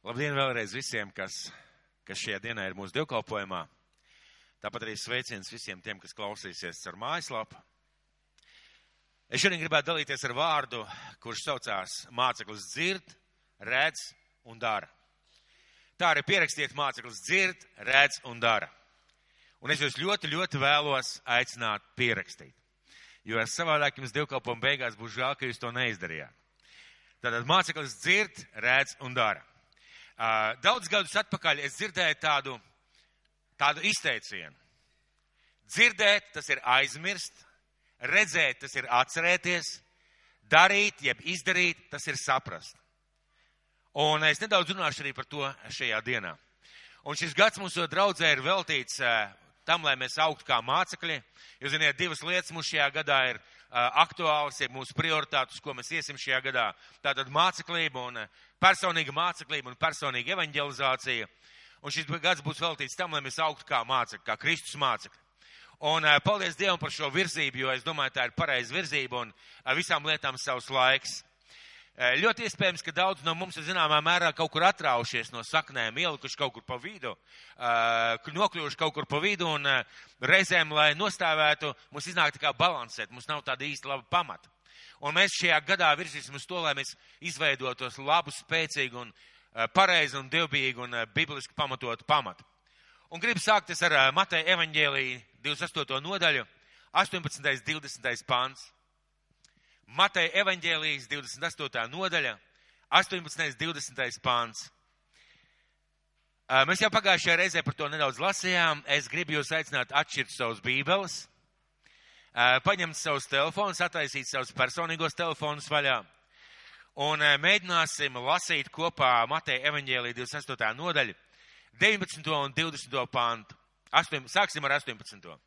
Labdien vēlreiz visiem, kas, kas šajā dienā ir mūsu dievkalpojumā. Tāpat arī sveiciens visiem tiem, kas klausīsies ar mājaslapu. Es šodien gribētu dalīties ar vārdu, kurš saucās māceklis dzird, redz un dara. Tā arī pierakstiet māceklis dzird, redz un dara. Un es jūs ļoti, ļoti vēlos aicināt pierakstīt. Jo es savādāk jums dievkalpojumu beigās būšu žēl, ka jūs to neizdarījāt. Tātad māceklis dzird, redz un dara. Daudz gadus atpakaļ es dzirdēju tādu, tādu izteicienu. Dzirdēt, tas ir aizmirst, redzēt, tas ir atcerēties, darīt, jeb izdarīt, tas ir saprast. Un es nedaudz runāšu arī par to šajā dienā. Un šis gads mūsu draudzē ir veltīts tam, lai mēs augtu kā mācekļi. Jūs zināt, divas lietas mums šajā gadā ir aktuāls, ir mūsu prioritātes, ko mēs iesim šajā gadā. Tātad māceklība un personīga māceklība un personīga evanģelizācija. Un šis gads būs veltīts tam, lai mēs augtu kā mācekļi, kā Kristus mācekļi. Un paldies Dievam par šo virzību, jo es domāju, tā ir pareiza virzība un visām lietām savs laiks. Ļoti iespējams, ka daudz no mums ir zināmā mērā kaut kur atraušies no saknēm, ielikuši kaut kur pa vidu, nokļuvuši kaut kur pa vidu un reizēm, lai nostāvētu, mums iznāk tā kā balansēt, mums nav tāda īsta laba pamata. Un mēs šajā gadā virzīsim uz to, lai mēs izveidotos labu, spēcīgu un pareizu un dievbijīgu un bibliski pamatotu pamatu. Un gribu sākties ar Mateja evaņģēlī 28. nodaļu, 18. 20. pāns. Mateja evaņģēlijas 28. nodaļa, 18. 20. pāns. Mēs jau pagājušajā reizē par to nedaudz lasījām. Es gribu jūs aicināt atšķirt savus bībeles, paņemt savus telefonus, attaisīt savus personīgos telefonus vaļā. Un mēģināsim lasīt kopā Mateja evaņģēlija 28. nodaļu, 19. un 20. pāntu. 8, sāksim ar 18.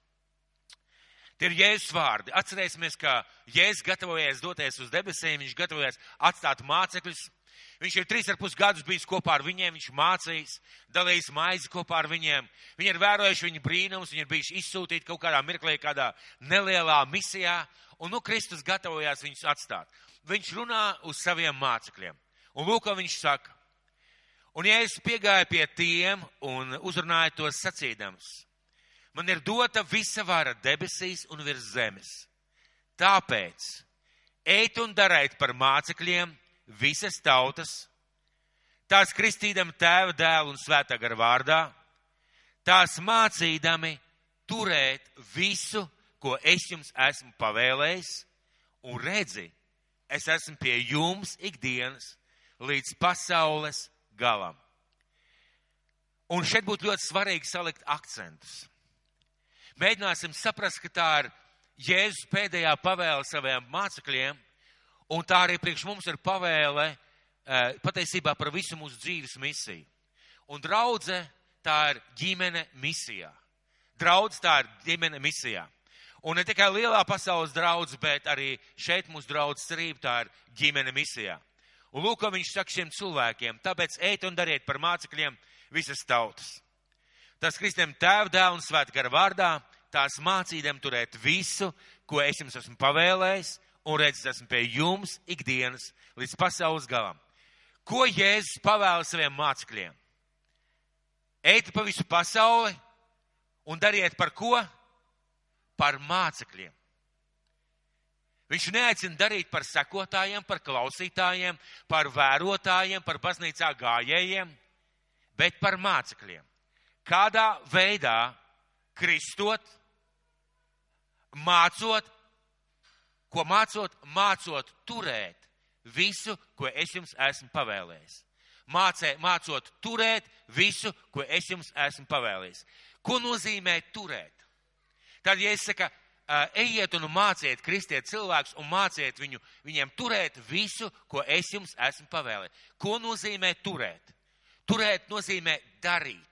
Tie ir Jēzus vārdi. Atcerēsimies, ka Jēzus gatavojies doties uz debesīm, viņš gatavojies atstāt mācekļus. Viņš ir trīs ar pus gadus bijis kopā ar viņiem, viņš mācījis, dalījis maizi kopā ar viņiem. Viņi ir vērojuši viņa brīnumus, viņi ir bijuši izsūtīti kaut kādā mirklī, kādā nelielā misijā, un nu Kristus gatavojās viņus atstāt. Viņš runā uz saviem mācekļiem. Un lūk, ko viņš saka. Un ja es piegāju pie tiem un uzrunāju tos sacīdams, man ir dota visa vara debesīs un virs zemes. Tāpēc eit un darēt par mācekļiem visas tautas, tās kristīdam tēva dēlu un svētā gara vārdā, tās mācīdami turēt visu, ko es jums esmu pavēlējis, un redzi, es esmu pie jums ikdienas līdz pasaules galam. Un šeit būtu ļoti svarīgi salikt akcentus. Mēģināsim saprast, ka tā ir Jēzus pēdējā pavēle saviem mācekļiem, un tā arī priekš mums ir pavēle patiesībā par visu mūsu dzīves misiju. Un draudze tā ir ģimene misijā. Draudz tā ir ģimene misijā. Un ne tikai lielā pasaules draudz, bet arī šeit mūsu draudz cerība tā ir ģimene misijā. Un lūk, ko viņš saka šiem cilvēkiem. Tāpēc eit un dariet par mācekļiem visas tautas. Tas kristiem tēva dēla un svēta gara vārdā, tās mācīdam turēt visu, ko es jums esmu pavēlējis, un redzes esmu pie jums ikdienas līdz pasaules galam. Ko Jēzus pavēla saviem mācekļiem? Ejiet pa visu pasauli un dariet par ko? Par mācekļiem. Viņš neaicina darīt par sekotājiem, par klausītājiem, par vērotājiem, par baznīcā gājējiem, bet par mācekļiem kādā veidā kristot, mācot, ko mācot, mācot turēt visu, ko es jums esmu pavēlējis. Mācē, mācot turēt visu, ko es jums esmu pavēlējis. Ko nozīmē turēt? Tad, ja es saku, ejiet un māciet kristiet cilvēkus un māciet viņu, viņiem turēt visu, ko es jums esmu pavēlējis. Ko nozīmē turēt? Turēt nozīmē darīt.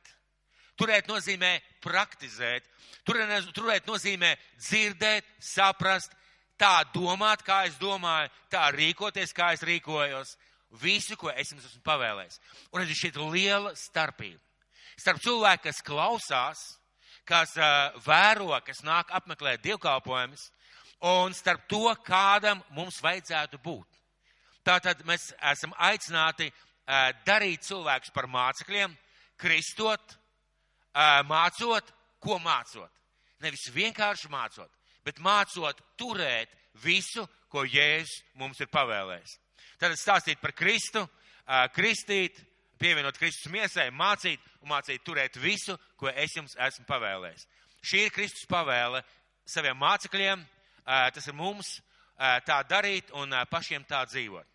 Turēt nozīmē praktizēt, turēt, turēt nozīmē dzirdēt, saprast, tā domāt, kā es domāju, tā rīkoties, kā es rīkojos. Visu, ko es jums esmu pavēlējis. Un ir šī liela starpība. Starp cilvēku, kas klausās, kas uh, vēro, kas nāk apmeklēt dievkalpojumus, un starp to, kādam mums vajadzētu būt. Tātad mēs esam aicināti darīt cilvēkus par mācekļiem, kristot, mācot, ko mācot. Nevis vienkārši mācot, bet mācot turēt visu, ko Jēzus mums ir pavēlējis. Tad stāstīt par Kristu, kristīt, pievienot Kristus miesai, mācīt un mācīt turēt visu, ko es jums esmu pavēlējis. Šī ir Kristus pavēle saviem mācekļiem, tas ir mums tā darīt un pašiem tā dzīvot.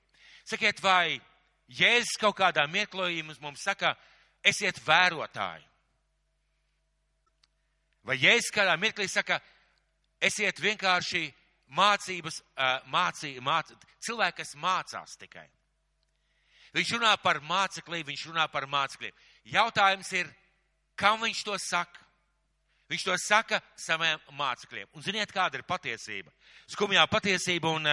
Sakiet, vai Jēzus kaut kādā mirklojumā mums saka, esiet vērotāji? Vai Jēzus kādā mirklī saka, esiet vienkārši mācības, mācī, māc, cilvēki, kas mācās tikai? Viņš runā par māceklī, viņš runā par mācekļiem. Jautājums ir, kam viņš to saka? Viņš to saka saviem mācekļiem. Un ziniet, kāda ir patiesība? Skumjā patiesība, un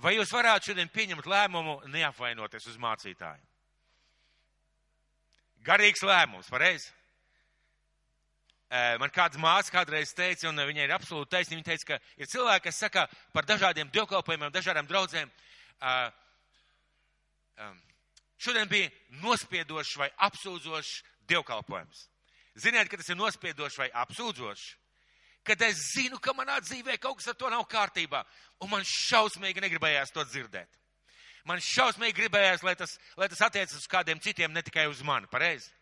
vai jūs varētu šodien pieņemt lēmumu neapvainoties uz mācītāju? Garīgs lēmums, pareizi? Man kāds māca kādreiz teica, un viņai ir absolūti taisnība, viņa teica, ka ir cilvēki, kas saka par dažādiem dievkalpojumiem, dažādām draudzēm, šodien bija nospiedošs vai apsūdzošs dievkalpojums. Ziniet, ka tas ir nospiedošs vai apsūdzošs? Kad es zinu, ka manā dzīvē kaut kas ar to nav kārtībā, un man šausmīgi negribējās to dzirdēt. Man šausmīgi gribējās, lai tas, lai tas attiecas uz kādiem citiem, ne tikai uz mani, pareizi?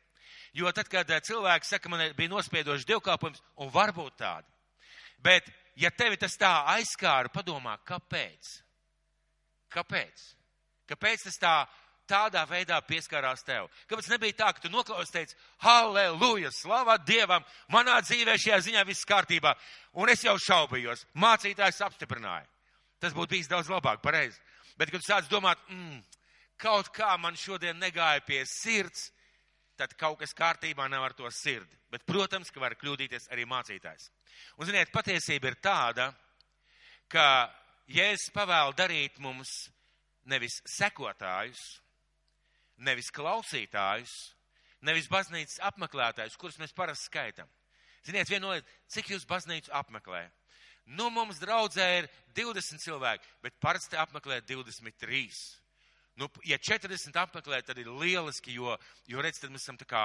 Jo tad, kad eh, cilvēks saka, man bija nospiedošs dievkalpojums, un varbūt tāda. Bet, ja tevi tas tā aizskāra, padomā, kāpēc? Kāpēc? Kāpēc tas tā, tādā veidā pieskārās tev? Kāpēc nebija tā, ka tu noklausies, teici, halleluja, slava Dievam, manā dzīvē šajā ziņā viss kārtībā, un es jau šaubījos, mācītājs apstiprināja. Tas būtu bijis daudz labāk, pareizi. Bet, kad tu sāc domāt, mm, kaut kā man šodien negāja pie sirds, tad kaut kas kārtībā nav ar to sirdi. Bet, protams, ka var kļūdīties arī mācītājs. Un, ziniet, patiesība ir tāda, ka Jēzus pavēl darīt mums nevis sekotājus, nevis klausītājus, nevis baznīcas apmeklētājus, kurus mēs parasti skaitam. Ziniet, viena lieta, cik jūs baznīcu apmeklē? Nu, mums draudzē ir 20 cilvēki, bet parasti apmeklē 23. Nu, ja 40 apmeklē, tad ir lieliski, jo, jo redz, tad mēs esam tā kā.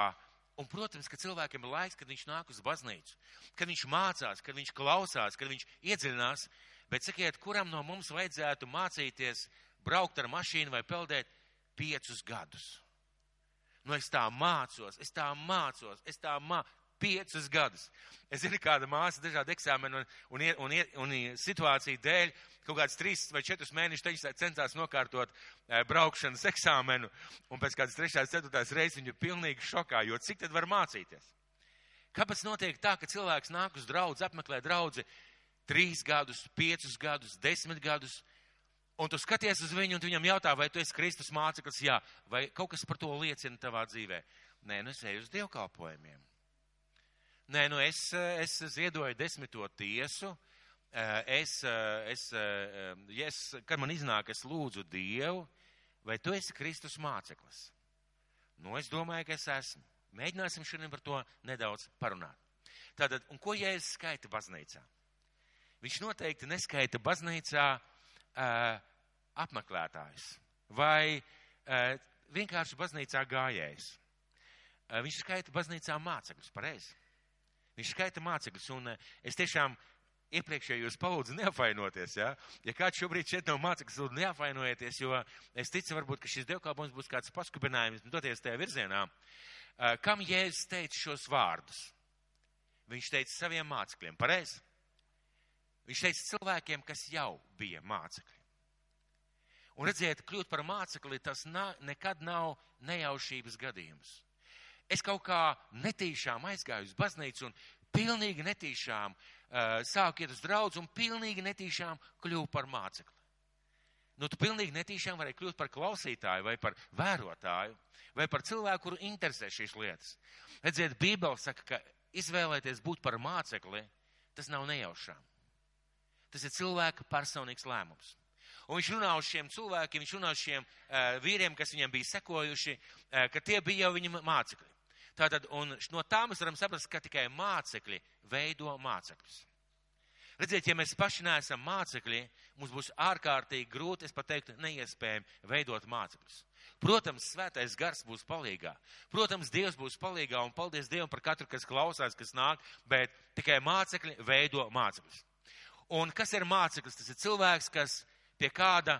Un, protams, ka cilvēkiem ir laiks, kad viņš nāk uz baznīcu, kad viņš mācās, kad viņš klausās, kad viņš iedziļinās. Bet sakiet, kuram no mums vajadzētu mācīties braukt ar mašīnu vai peldēt piecus gadus? Nu, es tā mācos, es tā mācos, es tā mācos piecus gadus. Es zinu, kāda māsa dažādu eksāmenu un, un, un, un, situāciju dēļ kaut kāds trīs vai četrus mēnešus centās nokārtot e, braukšanas eksāmenu, un pēc kādas trešās, ceturtās reizes viņa ir pilnīgi šokā, jo cik tad var mācīties? Kāpēc notiek tā, ka cilvēks nāk uz draudz, apmeklē draudzi trīs gadus, piecus gadus, desmit gadus, un tu skaties uz viņu, un tu viņam jautā, vai tu esi Kristus māceklis, jā, vai kaut kas par to liecina tavā dzīvē? Nē, nu es eju uz dievkalpojumiem. Nē, nu es, es ziedoju desmito tiesu. Es, es, ja es, kad man iznāk, es lūdzu Dievu, vai tu esi Kristus māceklis? Nu, es domāju, ka es esmu. Mēģināsim šodien par to nedaudz parunāt. Tātad, un ko Jēzus skaita baznīcā? Viņš noteikti neskaita baznīcā uh, apmeklētājs vai uh, vienkārši baznīcā gājējs. Uh, viņš skaita baznīcā mācekļus, pareizi? Viņš skaita mācekļus, un eh, es tiešām iepriekšējos palūdzu neapvainoties, ja? Ja kāds šobrīd šeit nav māceklis, lūdzu neapvainojieties, jo es ticu varbūt, ka šis dievkalpojums būs kāds paskubinājums doties tajā virzienā. Eh, kam Jēzus teica šos vārdus? Viņš teica saviem mācekļiem, pareizi? Viņš teica cilvēkiem, kas jau bija mācekļi. Un redziet, kļūt par mācekli, tas na, nekad nav nejaušības gadījums. Es kaut kā netīšām aizgāju uz baznīcu un pilnīgi netīšām uh, sāku iet uz draudz un pilnīgi netīšām kļuvu par mācekli. Nu, tu pilnīgi netīšām varēji kļūt par klausītāju vai par vērotāju vai par cilvēku, kuru interesē šīs lietas. Redziet, Bībele saka, ka izvēlēties būt par mācekli, tas nav nejaušām. Tas ir cilvēka personīgs lēmums. Un viņš runā uz šiem cilvēkiem, viņš runā uz šiem uh, vīriem, kas viņam bija sekojuši, uh, ka tie bija jau viņa mācekļi. Tātad, un no tā mēs varam saprast, ka tikai mācekļi veido mācekļus. Redziet, ja mēs paši neesam mācekļi, mums būs ārkārtīgi grūti, es pat teiktu, neiespējami veidot mācekļus. Protams, svētais gars būs palīgā. Protams, Dievs būs palīgā un paldies Dievam par katru, kas klausās, kas nāk, bet tikai mācekļi veido mācekļus. Un kas ir māceklis? Tas ir cilvēks, kas pie kāda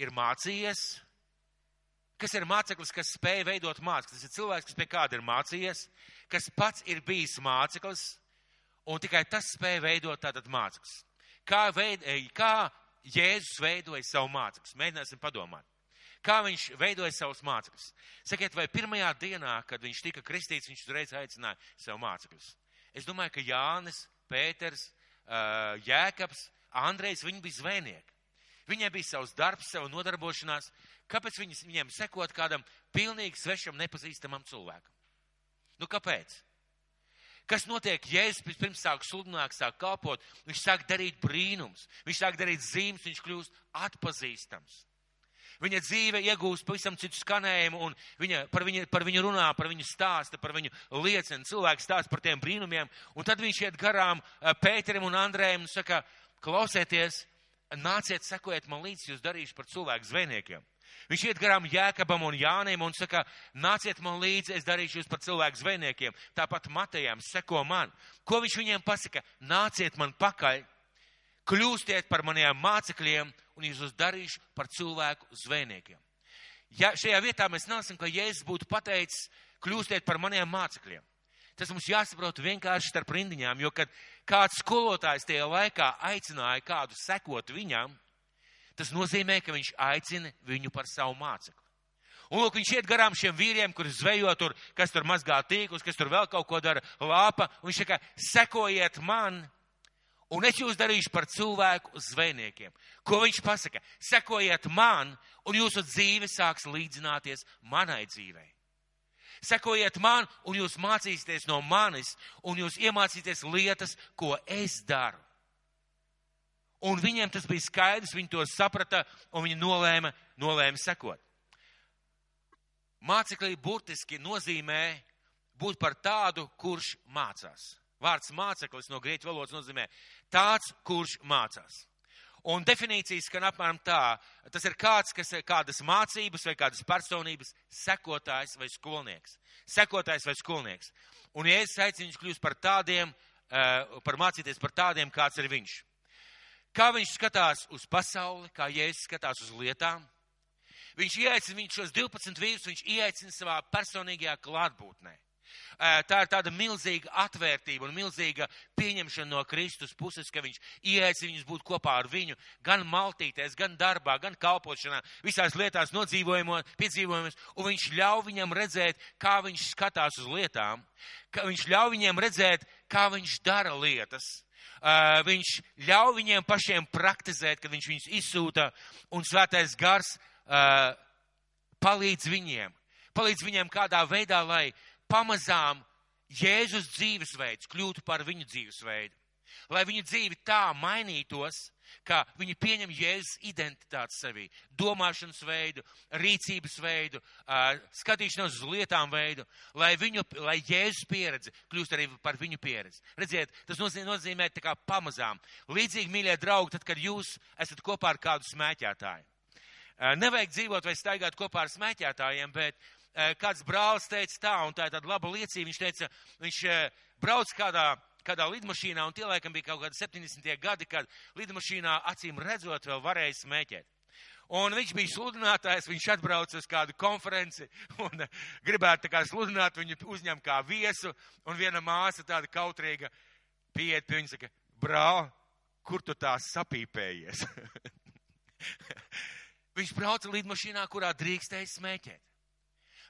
ir mācījies. Kas ir māceklis, kas spēj veidot mācekļus? Tas ir cilvēks, kas pie kāda ir mācījies, kas pats ir bijis māceklis, un tikai tas spēja veidot tātad mācekļus. Kā, veid, kā Jēzus veidoja savu mācekļus? Mēģināsim padomāt. Kā viņš veidoja savus mācekļus? Sakiet, vai pirmajā dienā, kad viņš tika kristīts, viņš uzreiz aicināja savu mācekļus? Es domāju, ka Jānis, Pēters, Jēkabs, Andrejs, viņi bija zvejnieki. Viņiem bija savs darbs, sava nodarbošanās. Kāpēc viņi, viņiem sekot kādam pilnīgi svešam, nepazīstamam cilvēkam? Nu, kāpēc? Kas notiek, ja es pirms sāku sludināt, sāku kalpot, viņš sāk darīt brīnums, viņš sāk darīt zīmes, viņš kļūst atpazīstams. Viņa dzīve iegūst pavisam citu skanējumu, un viņa, par, viņu, par viņu runā, par viņu stāsta, par viņu liecina. Cilvēks stāsta par tiem brīnumiem, un tad viņš iet garām Pēterim un Andrējam un saka, klausieties, nāciet, sekojiet man līdzi, jūs darīšu par cilvēku zvejniekiem. Viņš iet garām Jēkabam un Jānim un saka, nāciet man līdzi, es darīšu jūs par cilvēku zvejniekiem. Tāpat Matejām seko man. Ko viņš viņiem pasaka? Nāciet man pakaļ, kļūstiet par maniem mācekļiem un jūs uz darīšu par cilvēku zvejniekiem. Ja šajā vietā mēs nāksim, ka Jēzus būtu pateicis, kļūstiet par maniem mācekļiem. Tas mums jāsaprot vienkārši starp rindiņām, jo kad kāds skolotājs tajā laikā aicināja kādu sekot viņam, tas nozīmē, ka viņš aicina viņu par savu mācekli. Un lūk, viņš iet garām šiem vīriem, kurus zvejo tur, kas tur mazgā tīklus, kas tur vēl kaut ko dara, lāpa, un viņš saka, sekojiet man, un es jūs darīšu par cilvēku zvejniekiem. Ko viņš pasaka? Sekojiet man, un jūsu dzīve sāks līdzināties manai dzīvei. Sekojiet man, un jūs mācīsieties no manis, un jūs iemācīsieties lietas, ko es daru. Un viņiem tas bija skaidrs, viņi to saprata, un viņi nolēma, nolēma sekot. Māceklī burtiski nozīmē būt par tādu, kurš mācās. Vārds māceklis no grieķu valodas nozīmē tāds, kurš mācās. Un definīcijas skan apmēram tā, tas ir kāds, kas ir kādas mācības vai kādas personības sekotājs vai skolnieks. Sekotājs vai skolnieks. Un ja es aicinu viņus kļūst par tādiem, eh, par mācīties par tādiem, kāds ir viņš. Kā viņš skatās uz pasauli, kā Jēzus skatās uz lietām. Viņš ieaicina viņus šos 12 vīrus, viņš ieaicina savā personīgajā klātbūtnē. Tā ir tāda milzīga atvērtība un milzīga pieņemšana no Kristus puses, ka viņš ieaicina viņus būt kopā ar viņu gan maltītēs, gan darbā, gan kalpošanā, visās lietās nodzīvojumos, piedzīvojumos, un viņš ļauj viņam redzēt, kā viņš skatās uz lietām, ka viņš ļauj viņiem redzēt, kā viņš dara lietas. Viņš ļauj viņiem pašiem praktizēt, kad viņš viņus izsūta, un svētais gars palīdz viņiem. Palīdz viņiem kādā veidā, lai pamazām Jēzus dzīvesveids kļūtu par viņu dzīvesveidu. Lai viņu dzīve tā mainītos, ka viņi pieņem Jēzus identitāti sevī, domāšanas veidu, rīcības veidu, skatīšanos uz lietām veidu, lai, viņu, lai Jēzus pieredze kļūst arī par viņu pieredzi. Redziet, tas nozīmē, tā kā pamazām. Līdzīgi, mīļie draugi, tad, kad jūs esat kopā ar kādu smēķētāju. Nevajag dzīvot vai staigāt kopā ar smēķētājiem, bet kāds brālis teica tā, un tā ir tāda laba liecība. Viņš teica, viņš brauc kādā, kādā lidmašīnā, un tie laikam bija kaut kādi 70. gadi, kad lidmašīnā acīm redzot vēl varēja smēķēt. Un viņš bija sludinātājs, viņš atbrauca uz kādu konferenci un gribētu tā kā sludināt, viņu uzņem kā viesu, un viena māsa tāda kautrīga pieiet pie viņa, saka, brāl, kur tu tā sapīpējies? viņš brauca lidmašīnā, kurā drīkstēja smēķēt.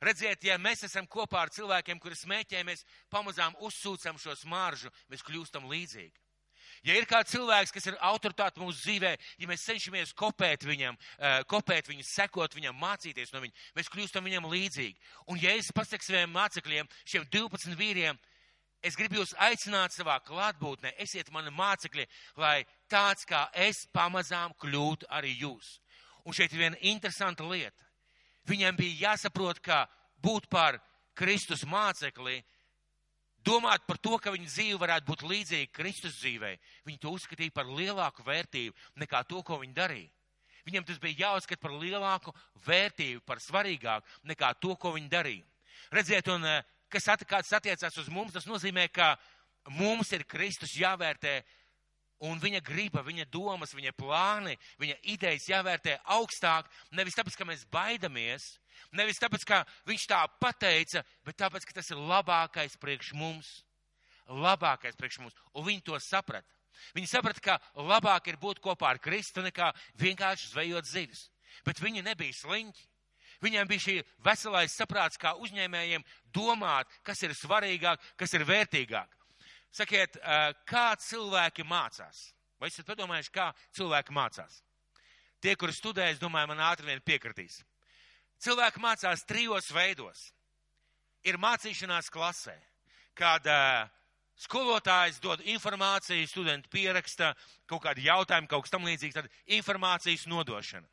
Redziet, ja mēs esam kopā ar cilvēkiem, kuri smēķē, mēs pamazām uzsūcam šo smaržu, mēs kļūstam līdzīgi. Ja ir kāds cilvēks, kas ir autoritāte mūsu dzīvē, ja mēs cenšamies kopēt viņam, uh, kopēt viņu, sekot viņam, mācīties no viņa, mēs kļūstam viņam līdzīgi. Un ja es pasaku saviem mācekļiem, šiem 12 vīriem, es gribu jūs aicināt savā klātbūtnē, esiet mani mācekļi, lai tāds kā es pamazām kļūtu arī jūs. Un šeit ir viena interesanta lieta. Viņam bija jāsaprot, ka būt par Kristus mācekli domāt par to, ka viņa dzīve varētu būt līdzīga Kristus dzīvē. Viņi to uzskatīja par lielāku vērtību nekā to, ko viņi darīja. Viņam tas bija jāuzskata par lielāku vērtību, par svarīgāku nekā to, ko viņi darīja. Redziet, un eh, kas attiecās uz mums, tas nozīmē, ka mums ir Kristus jāvērtē un viņa griba, viņa domas, viņa plāni, viņa idejas jāvērtē augstāk, nevis tāpēc, ka mēs baidamies, nevis tāpēc, ka viņš tā pateica, bet tāpēc, ka tas ir labākais priekš mums. Labākais priekš mums. Un viņi to saprata. Viņi saprata, ka labāk ir būt kopā ar Kristu nekā vienkārši zvejot zivis. Bet viņi nebija sliņķi. Viņiem bija šī veselais saprāts, kā uzņēmējiem domāt, kas ir svarīgāk, kas ir vērtīgāk. Sakiet, kā cilvēki mācās? Vai esat padomājuši, kā cilvēki mācās? Tie, kuri studē, es domāju, man ātri vien piekritīs. Cilvēki mācās trijos veidos. Ir mācīšanās klasē, kad uh, skolotājs dod informāciju, studenti pieraksta kaut kādu jautājumu, kaut kas tam līdzīgs, tad informācijas nodošana.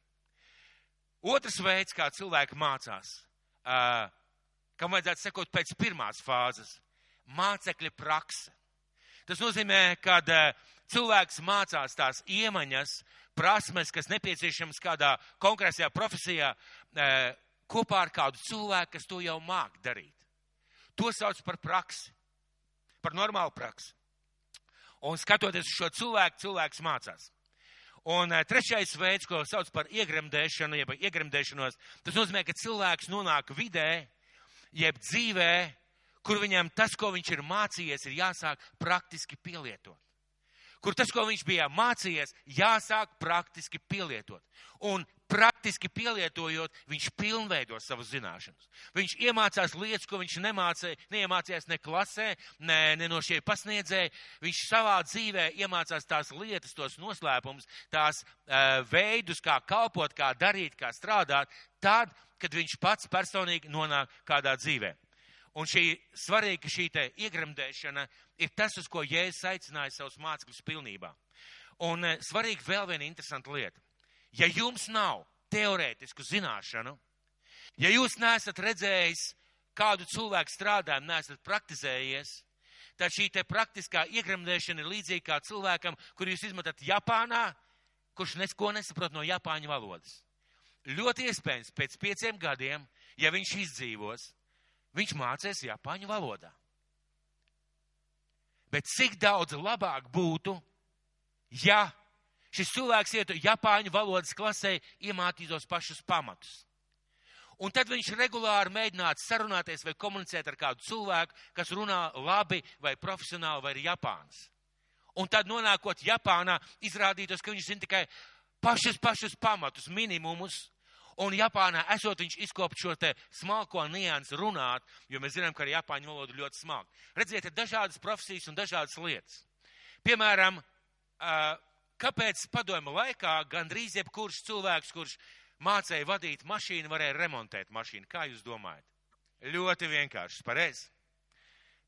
Otrs veids, kā cilvēki mācās, uh, kam vajadzētu sekot pēc pirmās fāzes - mācekļa prakse. Tas nozīmē, ka cilvēks mācās tās iemaņas, prasmes, kas nepieciešams kādā konkrētajā profesijā, kopā ar kādu cilvēku, kas to jau māk darīt. To sauc par praksi, par normālu praksi. Un skatoties uz šo cilvēku, cilvēks mācās. Un trešais veids, ko sauc par iegremdēšanu, jeb iegremdēšanos, tas nozīmē, ka cilvēks nonāk vidē, jeb dzīvē, kur viņam tas, ko viņš ir mācījies, ir jāsāk praktiski pielietot. Kur tas, ko viņš bija mācījies, jāsāk praktiski pielietot. Un praktiski pielietojot, viņš pilnveido savas zināšanas. Viņš iemācās lietas, ko viņš nemācīja, neiemācījās ne klasē, ne, ne no šie pasniedzēji. Viņš savā dzīvē iemācās tās lietas, tos noslēpumus, tās uh, veidus, kā kalpot, kā darīt, kā strādāt, tad, kad viņš pats personīgi nonāk kādā dzīvē. Un šī svarīga šī te iegremdēšana ir tas, uz ko Jēzus aicināja savus mācekļus pilnībā. Un e, svarīgi vēl viena interesanta lieta. Ja jums nav teorētisku zināšanu, ja jūs neesat redzējis kādu cilvēku strādājumu, neesat praktizējies, tad šī te praktiskā iegremdēšana ir līdzīga kā cilvēkam, kur jūs izmetat Japānā, kurš neko nesaprot no Japāņu valodas. Ļoti iespējams, pēc pieciem gadiem, ja viņš izdzīvos, viņš mācīs Japāņu valodā. Bet cik daudz labāk būtu, ja šis cilvēks ietu Japāņu valodas klasē, iemācītos pašus pamatus. Un tad viņš regulāri mēģinātu sarunāties vai komunicēt ar kādu cilvēku, kas runā labi vai profesionāli vai ir Japāns. Un tad nonākot Japānā, izrādītos, ka viņš zina tikai pašus, pašus pamatus, minimumus, Un Japānā esot viņš izkopt šo te smalko niansu runāt, jo mēs zinām, ka arī Japāņu valoda ļoti smalka. Redziet, ir dažādas profesijas un dažādas lietas. Piemēram, kāpēc padomu laikā gandrīz jebkurš cilvēks, kurš mācēja vadīt mašīnu, varēja remontēt mašīnu? Kā jūs domājat? Ļoti vienkārši, pareizi.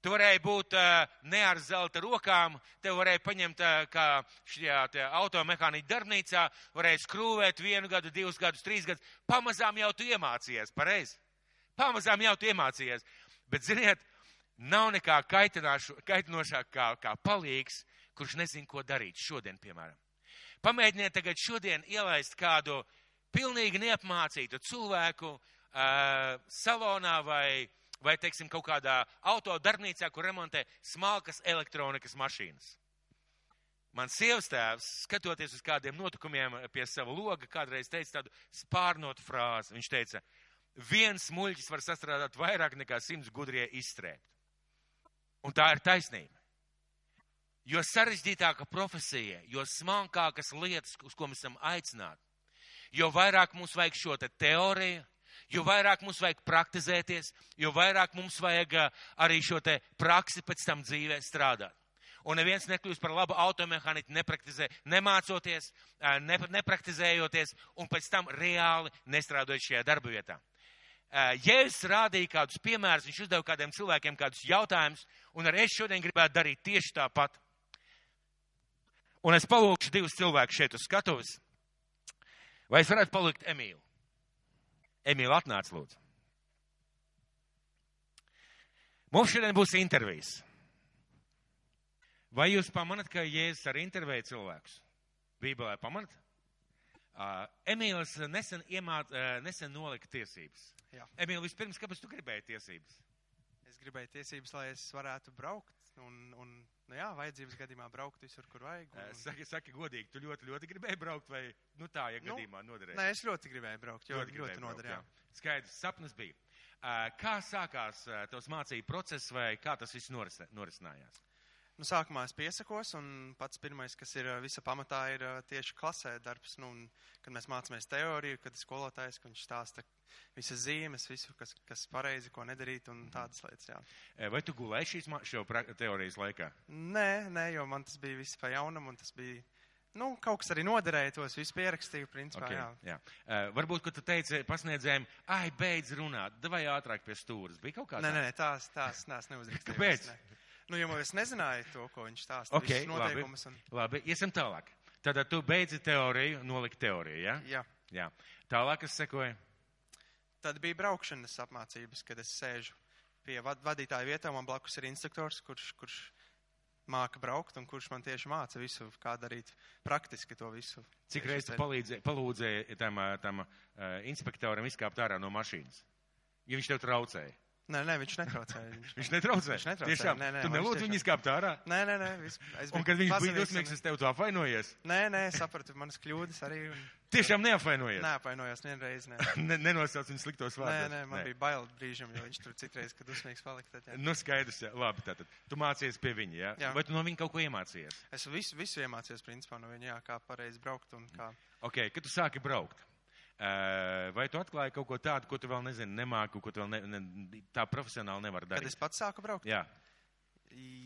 Tu varēji būt uh, ne ar zelta rokām, te varēja paņemt uh, kā šajā automehāniķa darbnīcā, varēja skrūvēt vienu gadu, divus gadus, trīs gadus. Pamazām jau tu iemācījies, pareizi? Pamazām jau tu iemācījies. Bet, ziniet, nav nekā kaitinošāk kā, kā palīgs, kurš nezin, ko darīt šodien, piemēram. Pamēģiniet tagad šodien ielaist kādu pilnīgi neapmācītu cilvēku uh, salonā vai vai, teiksim, kaut kādā auto darbnīcā, kur remontē smalkas elektronikas mašīnas. Mans sievas tēvs, skatoties uz kādiem notikumiem pie sava loga, kādreiz teica tādu spārnotu frāzi. Viņš teica, viens muļķis var sastrādāt vairāk nekā simts gudrie izstrēpt. Un tā ir taisnība. Jo sarežģītāka profesija, jo smalkākas lietas, uz ko mēs esam aicināti, jo vairāk mums vajag šo te teoriju, jo vairāk mums vajag praktizēties, jo vairāk mums vajag arī šo te praksi pēc tam dzīvē strādāt. Un neviens nekļūst par labu automehāniku, nepraktizē, nemācoties, ne, nepraktizējoties un pēc tam reāli nestrādājot šajā darba vietā. Jēzus rādīja kādus piemērus, viņš uzdeva kādiem cilvēkiem kādus jautājumus, un arī es šodien gribētu darīt tieši tāpat. Un es palūkšu divus cilvēkus šeit uz skatuves. Vai es varētu palikt Emīlu? Emīla atnāc lūdzu. Mums šodien būs intervijas. Vai jūs pamanat, ka Jēzus arī intervēja cilvēkus? Bībelē pamanat? Uh, Emīls nesen, iemāt, uh, nesen nolika tiesības. Jā. Emīl, vispirms, kāpēc tu gribēji tiesības? Es gribēju tiesības, lai es varētu braukt un, un nu jā, vajadzības gadījumā braukt visur, kur vajag. Un, Uh, un... saki, saki godīgi, tu ļoti, ļoti gribēji braukt vai, nu tā, ja Nu, gadījumā noderēs? Nē, es ļoti gribēju braukt, jo ļoti, ļoti braukt, noder, jā. Skaidrs, sapnis bija. Uh, Kā sākās uh, tavs mācību process vai kā tas viss noris, norisinājās? Nu, sākumā es piesakos, un pats pirmais, kas ir visa pamatā, ir tieši klasē darbs. Nu, un, kad mēs mācāmies teoriju, kad skolotājs, ka viņš stāsta visas zīmes, visu, kas, kas pareizi, ko nedarīt, un tādas lietas. Jā. Vai tu gulēji šīs šo teorijas laikā? Nē, nē, jo man tas bija viss pa jaunam, un tas bija, nu, kaut kas arī noderēja, tos visu pierakstīju, principā, Okay, jā. jā. Uh, varbūt, ka tu teici pasniedzējiem, ai, beidz runāt, vai ātrāk pie stūras. Bija kaut kā Nē, tā? nē, tās, tās, tās neuzrakstījās. Kāpēc? nē. Nu, jo es nezināju to, ko viņš stāsta, Okay, noteikumus, un, Labi, iesim tālāk. Tad tu beidzi teoriju, noliki teoriju, ja? jā. Jā. Tālāk, kas sekoja? Tad bija braukšanas apmācības, kad es sēžu pie vad, vadītāja vietā. Man blakus ir instruktors, kurš, kurš māca braukt un kurš man tieši māca visu, kā darīt praktiski to visu. Cik reizes palīdzēji, palūdzēji tam, ā, tam uh, inspektoram izkāpt ārā no mašīnas? Ja viņš tev traucēja. Nē, nē, viņš netraucēja. Viņš, Viņš netraucēja? Viņš netraucēja, Tiešām, nē, nē, tu nelūdzu viņu izkāpt ārā? Nē, nē, nē. Vis, Un kad viņš bija dusmīgs, es tev to apvainojies. Nē, nē, sapratu manas kļūdas arī. Un... Tiešām neapvainojies. Neapvainojos nevienreiz. Nē. Ne, nenosauc viņu sliktos Nē, vārdus. nē, man bija bail brīžam, jo viņš tur citreiz, kad dusmīgs palika. Tad, jā. Nu, skaidrs, jā. Labi, tātad. Tu mācījies pie viņa, jā? Jā. Vai tu no viņa kaut ko iemācījies? Es visu, visu iemācījos, principā, no viņa, jā, kā pareizi braukt un kā. Ok, kad tu sāki braukt, vai tu atklāji kaut ko tādu, ko tu vēl nezini, nemāku, ko tu vēl ne, ne, tā profesionāli nevar Kad darīt? es pats sāku braukt? Jā,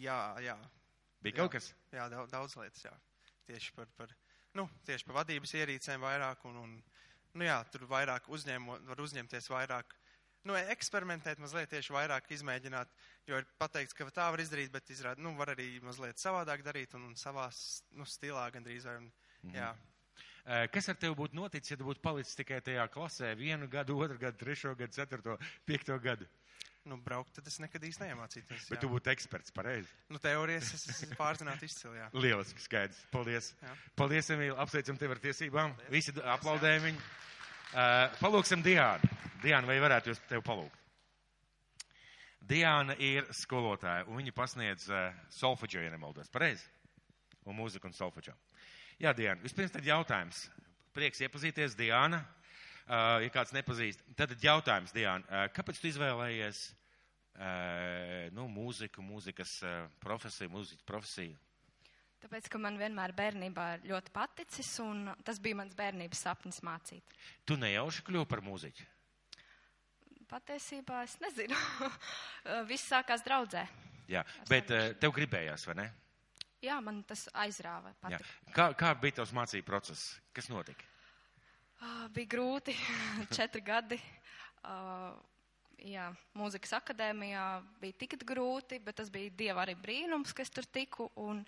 Jā, jā. bija Jā. kaut kas? Jā, daudz, daudz lietas, jā. Tieši par, par, nu, tieši par vadības ierīcēm vairāk un, un nu jā, tur vairāk uzņēmo, var uzņemties vairāk, nu, eksperimentēt mazliet tieši vairāk izmēģināt, jo ir pateikts, ka tā var izdarīt, bet izrād, nu, var arī mazliet savādāk darīt un, un savā, s- nu, stilā gandrīz vai, un, Mhm. jā. Ā, Kas ar tevi būtu noticis, ja tu būtu palicis tikai tajā klasē vienu gadu, otru gadu, trešo gadu, ceturto, piekto gadu? Nu, braukt, tad es nekad īsti neiemācītos. Bet jā. tu būtu eksperts, pareizi. Nu, teorijas es, es pārzinātu izcili, jā. Lieliski skaidrs. Paldies. Jā. Paldies, Emīl. Apsveicam tevi ar tiesībām. Visi aplaudē viņu. Uh, palūksim Diānu. Diāna, vai varētu jūs tevi palūgt? Diāna ir skolotāja, un viņa pasniedz uh, solfeģo, ja nemaldos. Pareizi? Un mūziku un solfeģo. Jā, Diāna, vispirms tad jautājums. Prieks iepazīties, Diāna. Uh, ja kāds nepazīst, tad jautājums, Diāna, uh, kāpēc tu izvēlējies uh, nu, mūziku, mūzikas uh, profesiju, mūzikas profesiju? Tāpēc, ka man vienmēr bērnībā ļoti paticis, un tas bija mans bērnības sapnis mācīt. Tu nejauši kļuvi par mūziķu. Patiesībā es nezinu. Viss sākās draudzē. Jā, bet tev gribējās, vai ne? Jā, man tas aizrāva. Jā. Patika. Kā, kā bija tavs mācību process? Kas notika? Ah, Bija grūti, četri gadi. Ah, Jā, mūzikas akadēmijā bija tik grūti, bet tas bija dieva arī brīnums, ka es tur tiku. Un,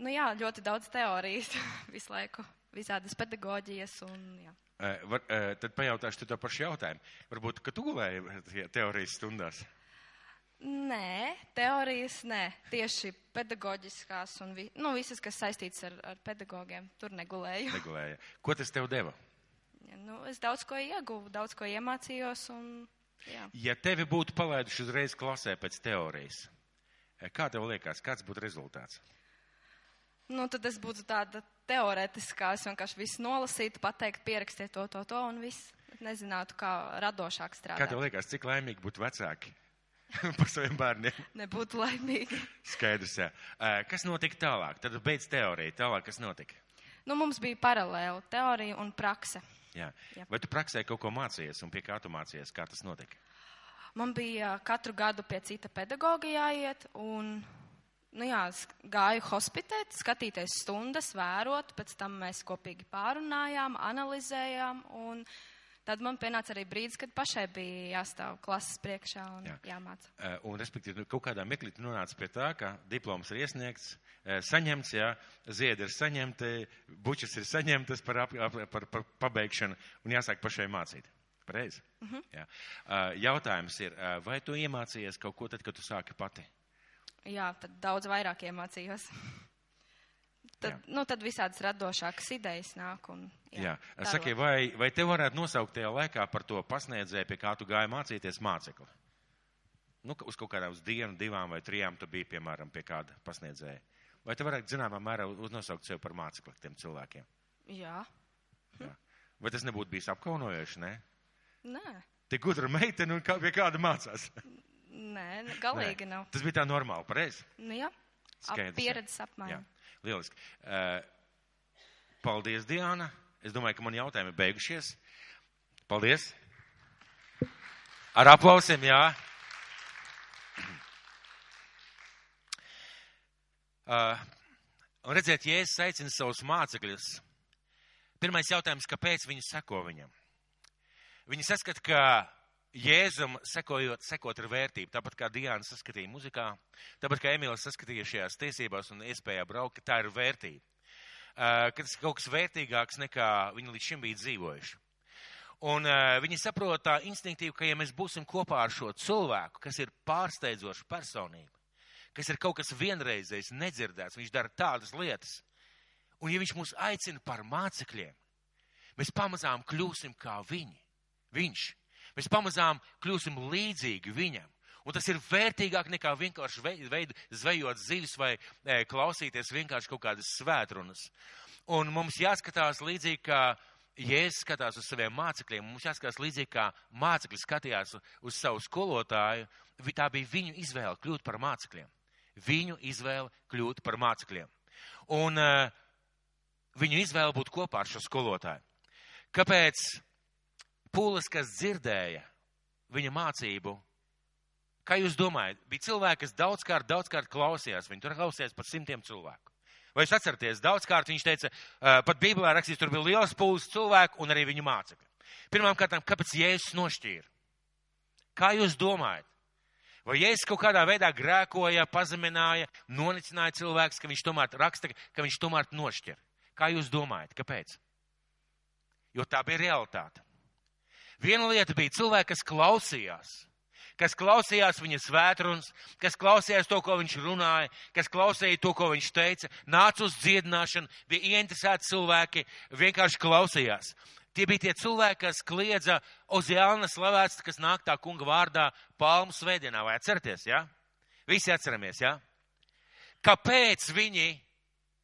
nu jā, ļoti daudz teorijas visu laiku, visādas pedagoģijas. Un, jā. Uh, var, uh, tad pajautāšu tu to pašu jautājumu. Varbūt, ka tu gulēji teorijas stundās. Nē, teorijas nē, tieši pedagoģiskās un vi, nu, visas, kas saistīts ar, ar pedagogiem, tur negulēju. Negulēja. Ko tas tev deva? Ja, nu, es daudz ko ieguvu, daudz ko iemācījos. Un, jā. Ja tevi būtu palaiduši uzreiz klasē pēc teorijas, kā tev liekas, kāds būtu rezultāts? Nu, tad es būtu tāda teorētiskā, es vienkārši visu nolasītu, pateikt, pierakstiet to, to, to un viss. Nezinātu, kā radošāk Kā strādāt. tev liekas, cik laimīgi būtu vecāki par saviem bērniem? Nebūtu laimīgi. Skaidrs, jā. Kas notika tālāk? Tad beidz teoriju. Tālāk, kas notika? Nu, mums bija paralēli teorija un prakse. Jā. Jā. Vai tu praksē kaut ko mācījies un pie kā tu mācījies? Kā tas notika? Man bija katru gadu pie cita pedagoga jāiet, un nu jā, gāju hospitēt, skatīties stundas, vērot, pēc tam mēs kopīgi pārunājām, analizējām, un tad man pienāca arī brīdis, kad pašai bija jāstāv klases priekšā un Jā. jā. jāmāca. Eh, Un, respektīvi, nu, kaut kādā meklī tu nonāc pie tā, ka diploms ir iesniegts, eh, saņemts, jā, ziedi ir saņemti, bučas ir saņemtas par, ap, ap, par, par pabeigšanu un jāsāk pašai mācīt. Pareizi? Uh Mhm. -huh. Jā. Eh, Jautājums ir, vai tu iemācījies kaut ko tad, kad tu sāki pati? jā, tad daudz vairāk iemācījos. Tad, Jā. nu, tad visādas radošākas idejas nāk. Un, Jā, tā saki, vai, vai te varētu nosaukt tajā laikā par to pasniedzēju, pie kā tu gāji mācīties mācekli? Nu, uz kaut kādām uz dienu, divām vai trijām tu biji, piemēram, pie kāda pasniedzēja. Vai tu varētu zināmā mērā uz- nosaukt sevi par mācekli tiem cilvēkiem? Jā, Jā. Vai tas nebūtu bijis apkaunojoši, ne? nē, Tik gudra meitene un kā pie kāda mācās. nē, ne- galīgi Nē. nav. Tas bija tā normāli, pareizi. Nu, jā, Skaidrs, jā. ap pieredzes Jā, apmaiņa. Lieliski. Uh, paldies, Diana. Es domāju, ka man jautājumi beigušies. Paldies. Ar aplausiem, jā. Uh, un redziet, Jēzus aicina savus mācekļus. Pirmais jautājums, kāpēc viņi seko viņam? Viņi saskata, ka Jēzum sekojot, sekot ir vērtība, tāpat kā Diana saskatīja muzikā, tāpat kā Emīls saskatīja šajās tiesībās un iespējā braukt, tā ir vērtība. Uh, ka tas ir kaut kas vērtīgāks nekā viņi līdz šim bija dzīvojuši. Un uh, viņi saprot tā instinktīvi, ka ja mēs būsim kopā ar šo cilvēku, kas ir pārsteidzoša personība, kas ir kaut kas vienreizējs, nedzirdēts, viņš dara tādas lietas, un ja viņš mūs aicina par mācekļiem, mēs pamazām kļūsim kā viņi, viņš. Mēs pamazām kļūsim līdzīgi viņam. Un tas ir vērtīgāk nekā vienkārši vei- veid, zvejot zivis vai e, klausīties vienkārši kaut kādas svētrunas. Un mums jāskatās līdzīgi, kā Jēzus skatās uz saviem mācekļiem. Mums jāskatās līdzīgi, kā mācekļi skatījās uz savu skolotāju. Tā bija viņu izvēle kļūt par mācekļiem. Viņu izvēle kļūt par mācekļiem. Un uh, viņu izvēle būt kopā ar šo skolotāju. Kāpēc Pūlis, kas dzirdēja viņa mācību, kā jūs domājat, bija cilvēki, kas daudzkārt, daudzkārt klausījās, viņi tur klausījās par simtiem cilvēku. Vai jūs atceraties, daudzkārt viņš teica, pat Bībelē rakstīts, tur bija liels pūlis cilvēku un arī viņu mācekļi. Pirmām kārtām, kāpēc Jēzus nošķīra? Kā jūs domājat? Vai Jēzus kaut kādā veidā grēkoja, pazemināja, nonicināja cilvēks, ka viņš tomēr raksta, ka viņš tomēr nošķir? Kā jūs domājat? Kāpēc? Jo tā bija realitāte. Viena lieta bija cilvēki, kas klausījās, kas klausījās viņa svētrunas, kas klausījās to, ko viņš runāja, kas klausīja to, ko viņš teica, nāca uz dziedināšanu, bija ieinteresēti cilvēki, vienkārši klausījās. Tie bija tie cilvēki, kas kliedza Oziāna slavēts, kas nāk tā kunga vārdā palmu svētdienā, vai atceraties, jā? Ja? Visi atceramies, jā? Ja? Kāpēc viņi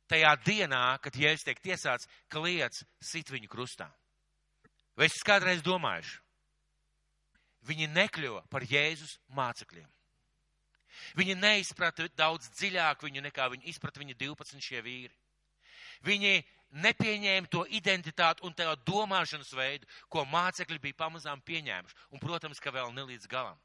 tajā dienā, kad Jēzus tiek tiesāts, kliedz sit viņu krustā? Vai es kādreiz domājuši? Viņi nekļuva par Jēzus mācekļiem. Viņi neizprata daudz dziļāk viņu nekā viņi izprata viņa 12 šie vīri. Viņi nepieņēma to identitāti un to domāšanas veidu, ko mācekļi bija pamazām pieņēmuši. Un, protams, ka vēl ne līdz galam.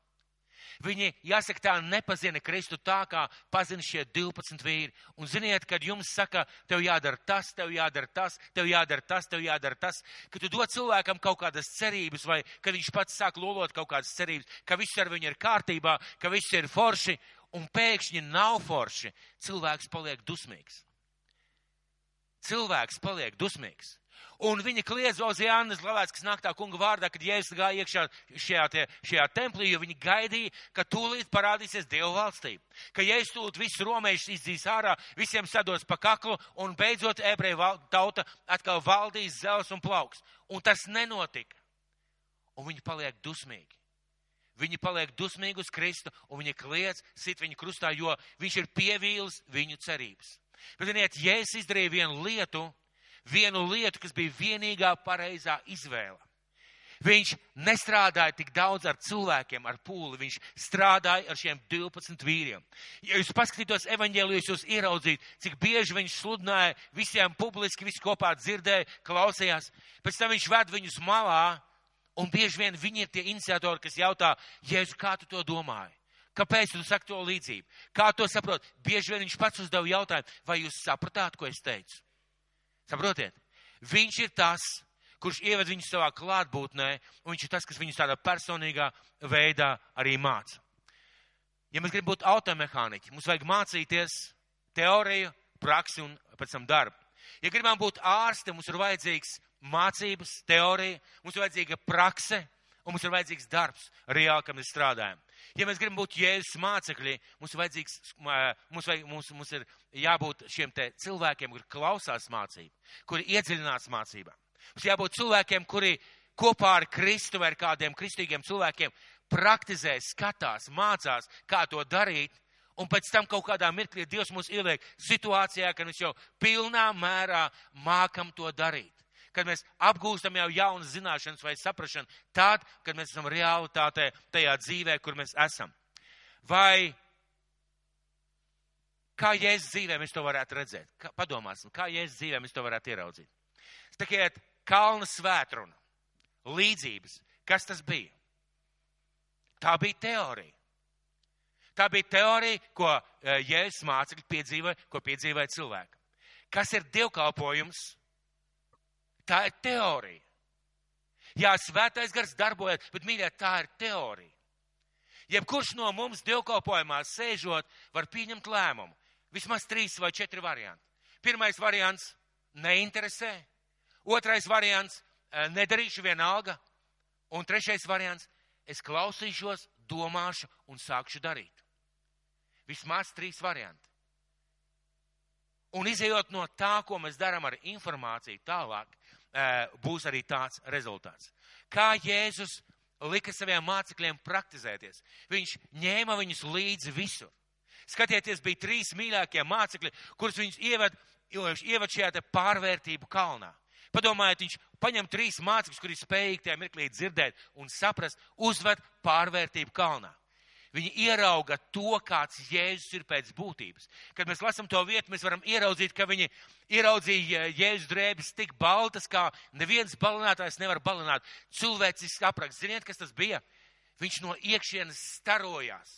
Viņi, jāsaka, tā nepazina Kristu tā, kā pazina šie 12 vīri. Un ziniet, kad jums saka, tev jādara tas, tev jādara tas, tev jādara tas, tev jādara tas, ka tu dod cilvēkam kaut kādas cerības, vai kad viņš pats sāk lolot kaut kādas cerības, ka viss ar viņu ir kārtībā, ka viss ir forši, un pēkšņi nav forši, cilvēks paliek dusmīgs. Cilvēks paliek dusmīgs. Un viņi kliedz uz Jānis Lavēts, kas nāk tā kunga vārdā, kad Jēzus gāja iekšā šajā, te, šajā templī, jo viņi gaidīja, ka tūlīt parādīsies Dieva valstība. Ka Jēzus tūlīt visus romiešus izdzīs ārā, visiem sados pa kaklu un beidzot ebreju tauta atkal valdīs zels un plauks. Un tas nenotika. Un viņi paliek dusmīgi. Viņi paliek dusmīgi uz Kristu un viņi kliedz, sit viņu krustā, jo viņš ir pievīlis viņu cerības. Bet, ziniet, Jēzus izdarīja vienu lietu, vienu lietu, kas bija vienīgā pareizā izvēle. Viņš nestrādāja tik daudz ar cilvēkiem, ar pūli, viņš strādāja ar šiem 12 vīriem. Ja jūs paskatītos evaņģēlijos, jūs ieraudzītu, cik bieži viņš sludināja visiem publiski, visi kopā dzirdēja, klausījās. Pēc tam viņš ved viņus malā, un bieži vien viņi ir tie iniciatori, kas jautā, Jēzu, kā tu to domāji? Kāpēc tu saki to līdzību? Kā to saprot? Bieži vien viņš pats uzdeva jautājumu, vai jūs sapratāt, ko es teicu? Saprotiet? Viņš ir tas, kurš ieved viņus savā klātbūtnē, un viņš ir tas, kas viņus tādā personīgā veidā arī māca. Ja mēs gribam būt automehāniķi, mums vajag mācīties teoriju, praksi un pēc tam darbu. Ja gribam būt ārsti, mums ir vajadzīgs mācības, teorija, mums ir vajadzīga prakse un mums ir vajadzīgs darbs, reāli, kam mēs strādājam. Ja mēs gribam būt jēzus mācekļi, mums mums, vajag, mums, mums ir jābūt šiem cilvēkiem, kuri klausās mācību, kuri iedziļinās mācībā. Mums jābūt cilvēkiem, kuri kopā ar Kristu vai ar kādiem kristīgiem cilvēkiem praktizē, skatās, mācās, kā to darīt, un pēc tam kaut kādā mirklī Dievs mūs ieliek situācijā, ka mēs jau pilnā mērā mākam to darīt. Kad mēs apgūstam jau jaunas zināšanas vai saprašanu, tad, kad mēs esam realitātē tajā dzīvē, kur mēs esam. Vai kā jēzus dzīvē mēs to varētu redzēt? Kā, padomāsim, kā jēzus dzīvē mēs to varētu ieraudzīt. Sakiet, kalna svētruna, līdzības, kas tas bija? Tā bija teorija. Tā bija teorija, ko e, Jēzus mācekļi piedzīvoja, ko piedzīvoja cilvēki. Kas ir dievkalpojums? Tā ir teorija. Jā, svētais gars darbojas, bet, mīļā, tā ir teorija. Jebkurš no mums dievkalpojumā sēžot, var pieņemt lēmumu. Vismaz trīs vai četri varianti. Pirmais variants - neinteresē. Otrais variants e, - nedarīšu vienalga. Un trešais variants - es klausīšos, domāšu un sākšu darīt. Vismaz trīs varianti. Un izējot no tā, ko mēs darām ar informāciju tālāk, būs arī tāds rezultāts. Kā Jēzus lika saviem mācekļiem praktizēties? Viņš ņēma viņus līdzi visur. Skatieties, bija trīs mīļākie mācekļi, kurus viņš ieved, ieved šajā pārvērtību kalnā. Padomājiet, viņš paņem trīs mācekļus, kuri spējīgi tajā mirklī dzirdēt un saprast, uzved pārvērtību kalnā. Viņi ierauga to, kāds Jēzus ir pēc būtības. Kad mēs lasām to vietu, mēs varam ieraudzīt, ka viņi ieraudzīja Jēzus drēbes tik baltas, kā neviens balinātājs nevar balināt. Cilvēcisks apraksts. Ziniet, kas tas bija? Viņš no iekšienes starojās.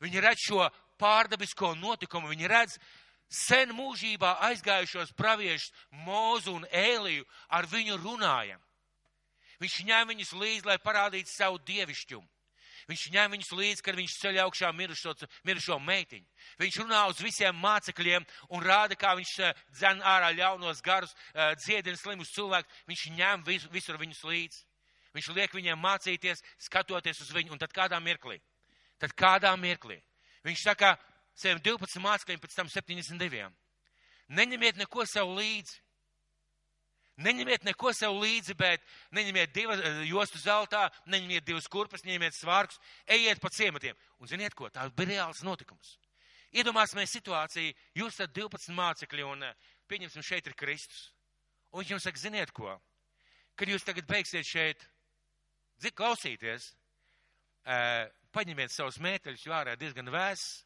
Viņi redz šo pārdabisko notikumu, viņi redz sen mūžībā aizgājušos praviešus Mūzu un Ēliju, ar viņu runājam. Viņš ņem viņus līdzi, lai parādītu savu dievišķumu. Viņš ņem viņus līdzi, kad viņš ceļ augšā mirušo, mirušo meitiņu. Viņš runā uz visiem mācekļiem un rāda, kā viņš eh, dzen ārā ļaunos garus, eh, dziedina slimus cilvēkus. Viņš ņem visu, visur viņus līdzi. Viņš liek viņiem mācīties, skatoties uz viņu, un tad kādā mirklī. Tad kādā mirklī. Viņš saka saviem 12 mācekļiem, pēc tam 72. Neņemiet neko sev līdzi. Neņemiet neko sev līdzi, bet neņemiet divas eh, jostu zeltā, neņemiet divas kurpes, neņemiet svārkus, ejiet pa ciematiem. Un ziniet ko, tā bija reāls notikums. Iedomāsimies situāciju, jūs esat 12 mācekļi un eh, pieņemsim šeit ir Kristus. Un viņš jums saka, ziniet ko, kad jūs tagad beigsiet šeit dzik, klausīties, eh, paņemiet savus mēteļus, jo ārā diezgan vēss,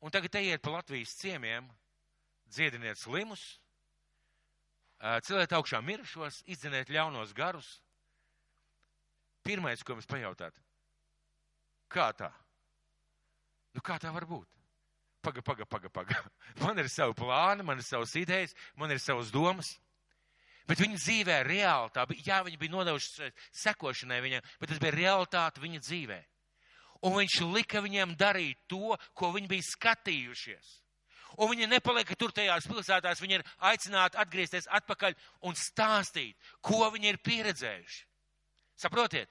un tagad ejiet pa Latvijas ciemiem, dziediniet slimus, Celiet augšā mirušos, izdzeniet ļaunos garus. Pirmais, ko mums pajautāt, kā tā? Nu, kā tā var būt? Paga, paga, paga, paga. Man ir savi plāni, man ir savas idejas, man ir savas domas. Bet viņa dzīvē reāli, jā, viņa bija nodevuši sekošanai viņam, bet tas bija realitāte viņa dzīvē. Un viņš lika viņiem darīt to, ko viņi bija skatījušies un viņi nepaliek tur tajās pilsētās, viņi ir aicināti atgriezties atpakaļ un stāstīt, ko viņi ir pieredzējuši. Saprotiet?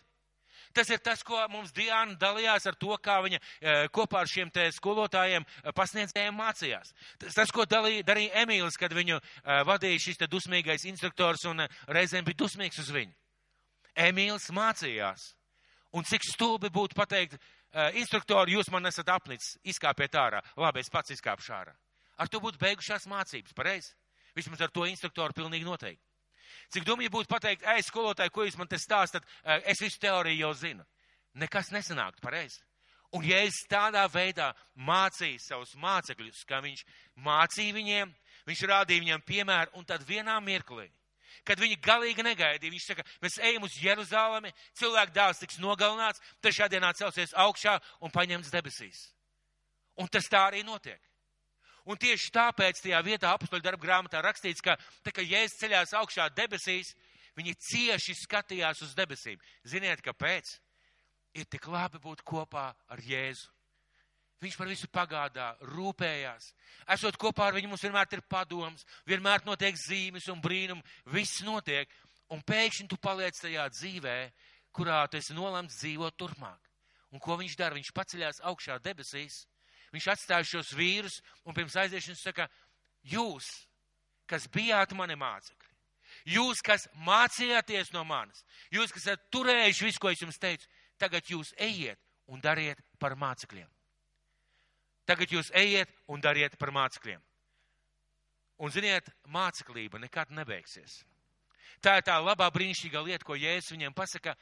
Tas ir tas, ko mums Diana dalījās ar to, kā viņa e, kopā ar šiem te skolotājiem e, pasniedzējiem mācījās. Tas, tas ko dalīja, darīja Emīls, kad viņu e, vadīja šis te dusmīgais instruktors un reizēm bija dusmīgs uz viņu. Emīls mācījās. Un cik stulbi būtu pateikt, instruktori, jūs man esat apnicis, izkāpiet ārā. Labi, es pats izkāpšu ārā. Ar to būtu beigušās mācības, pareizi? Vismaz ar to instruktoru pilnīgi noteikti. Cik dumji būtu pateikt, ej, skolotāji, ko jūs man te stāstat, es visu teoriju jau zinu. Nekas nesanāktu, pareizi? Un ja es tādā veidā mācīju savus mācekļus, kā viņš mācīja viņiem, viņš rādīja viņiem piemēru, un tad vienā mirklī, kad viņi galīgi negaidīja, viņš saka, mēs ejam uz Jeruzalemi, cilvēku dēls tiks nogalināts, trešā celsies augšā un paņemts debesīs. Un tas tā arī notiek. Un tieši tāpēc tajā vietā apakstoļu darba grāmatā rakstīts, ka tā kā jēzus ceļās augšā debesīs, viņi cieši skatījās uz debesīm. Ziniet, kāpēc? Ir tik labi būt kopā ar Jēzu. Viņš par visu pagādā, rūpējās. Esot kopā ar viņu, mums vienmēr ir padoms, vienmēr notiek zīmes un brīnumi, viss notiek. Un pēkšņi tu paliec tajā dzīvē, kurā tu esi nolemts dzīvot turpmāk. Un ko viņš dara? Viņš paceļās augšā debesīs, viņš atstāja šos vīrus un pirms aiziešanas saka, jūs, kas bijāt mani mācekļi, jūs, kas mācījāties no manis, jūs, kas esat turējuši visu, ko es jums teicu, tagad jūs ejiet un dariet par mācekļiem. Tagad jūs ejiet un dariet par mācekļiem. Un ziniet, māceklība nekad nebeigsies. Tā ir tā labā brīnišķīgā lieta, ko Jēzus viņiem pasaka,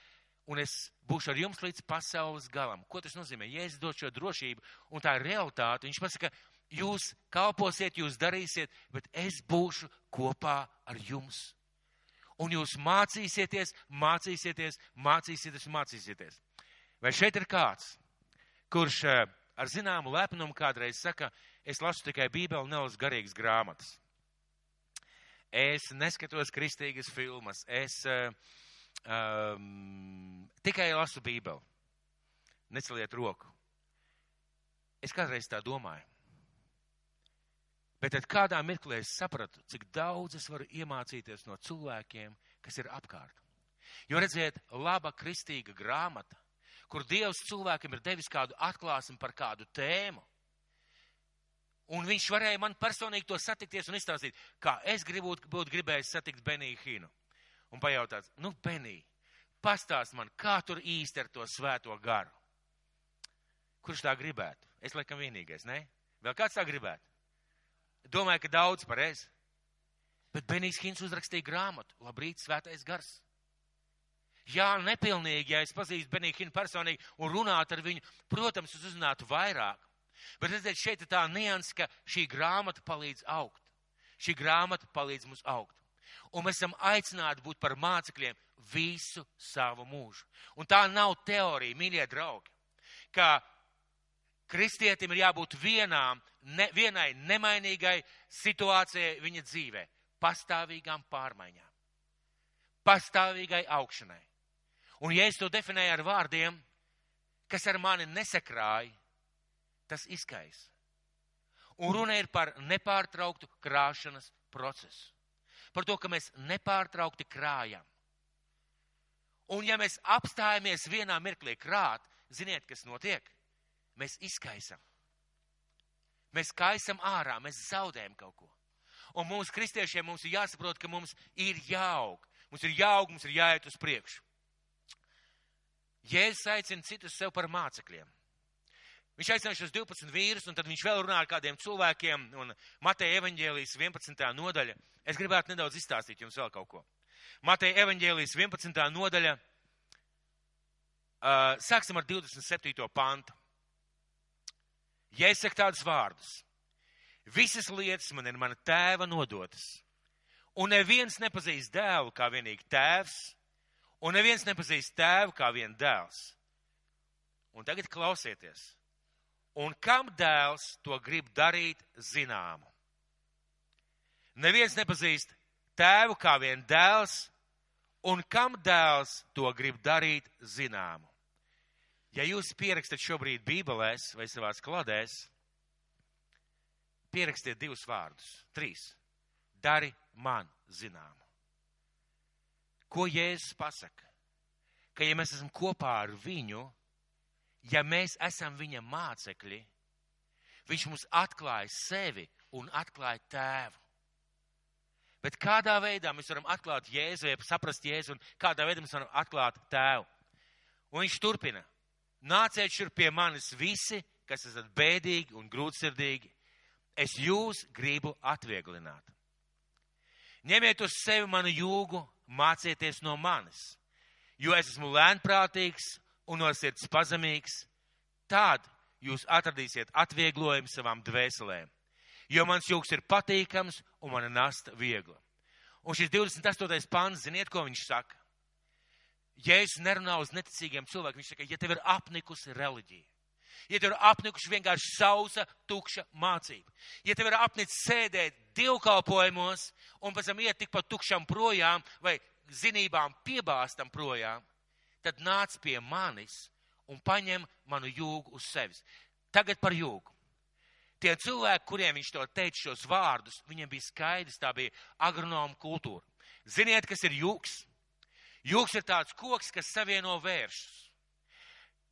un es būšu ar jums līdz pasaules galam. Ko tas nozīmē? Jēzus dod šo drošību, un tā realitāte. Viņš pasaka, jūs kalposiet, jūs darīsiet, bet es būšu kopā ar jums. Un jūs mācīsieties, mācīsieties, mācīsieties, mācīsieties. Vai šeit ir kāds, kurš eh, ar zināmu lepnumu kādreiz saka, es lasu tikai Bībeli, nelasu garīgas grāmatas. Es neskatos kristīgas filmas, es uh, um, tikai lasu Bībeli. Neceliet roku. Es kādreiz tā domāju. Bet tad kādā mirklī es sapratu, cik daudz es varu iemācīties no cilvēkiem, kas ir apkārt. Jo redziet, laba kristīga grāmata, kur Dievs cilvēkam ir devis kādu atklāsmi par kādu tēmu. Un viņš varēja man personīgi to satikties un izstāstīt, kā es gribu, būtu gribējis satikt Beniju Hinu. Un pajautāt, nu, Benī, pastāst man, kā tur īsti ar to svēto garu. Kurš tā gribētu? Es laikam vienīgais, ne? Vēl kāds tā gribētu? Domāju, ka daudz pareizi. Bet Benijs Hins uzrakstīja grāmatu Labrīt, svētais gars. Jā, nepilnīgi, ja es pazīstu Beniju Hinu personīgi un runātu ar viņu, protams, es uzzinātu vairāk. Bet redziet, šeit ir tā nianses, ka šī grāmata palīdz augt. Šī grāmata palīdz mums augt. Un mēs esam aicināti būt par mācekļiem visu savu mūžu. Un tā nav teorija, mīļie draugi, ka kristietim ir jābūt vienām, ne, vienai nemainīgai situācijai viņa dzīvē, pastāvīgām pārmaiņām, pastāvīgai augšanai. Un ja es to definēju ar vārdiem, kas ar mani nesakrāja, tas izkaisa. Un runa ir par nepārtrauktu krāšanas procesu. Par to, ka mēs nepārtraukti krājam. Un ja mēs apstājamies vienā mirklī krāt, ziniet, kas notiek? Mēs izkaisam. Mēs kaisam ārā, mēs zaudējam kaut ko. Un mums, kristiešiem, mums ir jāsaprot, ka mums ir jāaug. Mums ir jāaug, mums ir jāiet uz priekšu. Jēzus aicina citus sev par mācekļiem. Viņš aicināja šos 12 vīrus, un tad viņš vēl runā ar kādiem cilvēkiem, un Mateja evaņģēlijas 11. nodaļa. Es gribētu nedaudz izstāstīt jums vēl kaut ko. Mateja evaņģēlijas 11. nodaļa. Uh, sāksim ar 27. pantu. Ja es saku tādus vārdus, visas lietas man ir mana tēva nodotas, un neviens nepazīst dēlu kā vienīgi tēvs, un neviens nepazīst tēvu kā vien dēls. Un tagad klausieties un kam dēls to grib darīt zināmu. Neviens nepazīst tēvu kā vien dēls, un kam dēls to grib darīt zināmu. Ja jūs pierakstat šobrīd bībelēs vai savās kladēs, pierakstiet divus vārdus, trīs. Dari man zināmu. Ko Jēzus pasaka? Ka ja mēs esam kopā ar viņu, ja mēs esam viņa mācekļi, viņš mums atklāja sevi un atklāja tēvu. Bet kādā veidā mēs varam atklāt Jēzu, ja saprast Jēzu, un kādā veidā mēs varam atklāt tēvu? Un viņš turpina. Nāciet šurp pie manis visi, kas esat bēdīgi un grūtsirdīgi. Es jūs gribu atvieglināt. Ņemiet uz sevi manu jūgu, mācieties no manis, jo es esmu lēnprātīgs un no sirds pazemīgs, tad jūs atradīsiet atvieglojumu savām dvēselēm. Jo mans jūgs ir patīkams un mana nasta viegla. Un šis 28. pāns, ziniet, ko viņš saka? Jēzus nerunā uz neticīgiem cilvēkiem. Viņš saka, ja tev ir apnikusi reliģija, ja tev ir apnikusi vienkārši sausa, tukša mācība, ja tev ir apnicis sēdēt divkalpojumos un pēc tam iet tikpat tukšam projām vai zinībām piebāstam projām, tad nāc pie manis un paņem manu jūgu uz sevis. Tagad par jūgu. Tie cilvēki, kuriem viņš to teica šos vārdus, viņiem bija skaidrs, tā bija agronoma kultūra. Ziniet, kas ir jūgs? Jūgs ir tāds koks, kas savieno vēršus.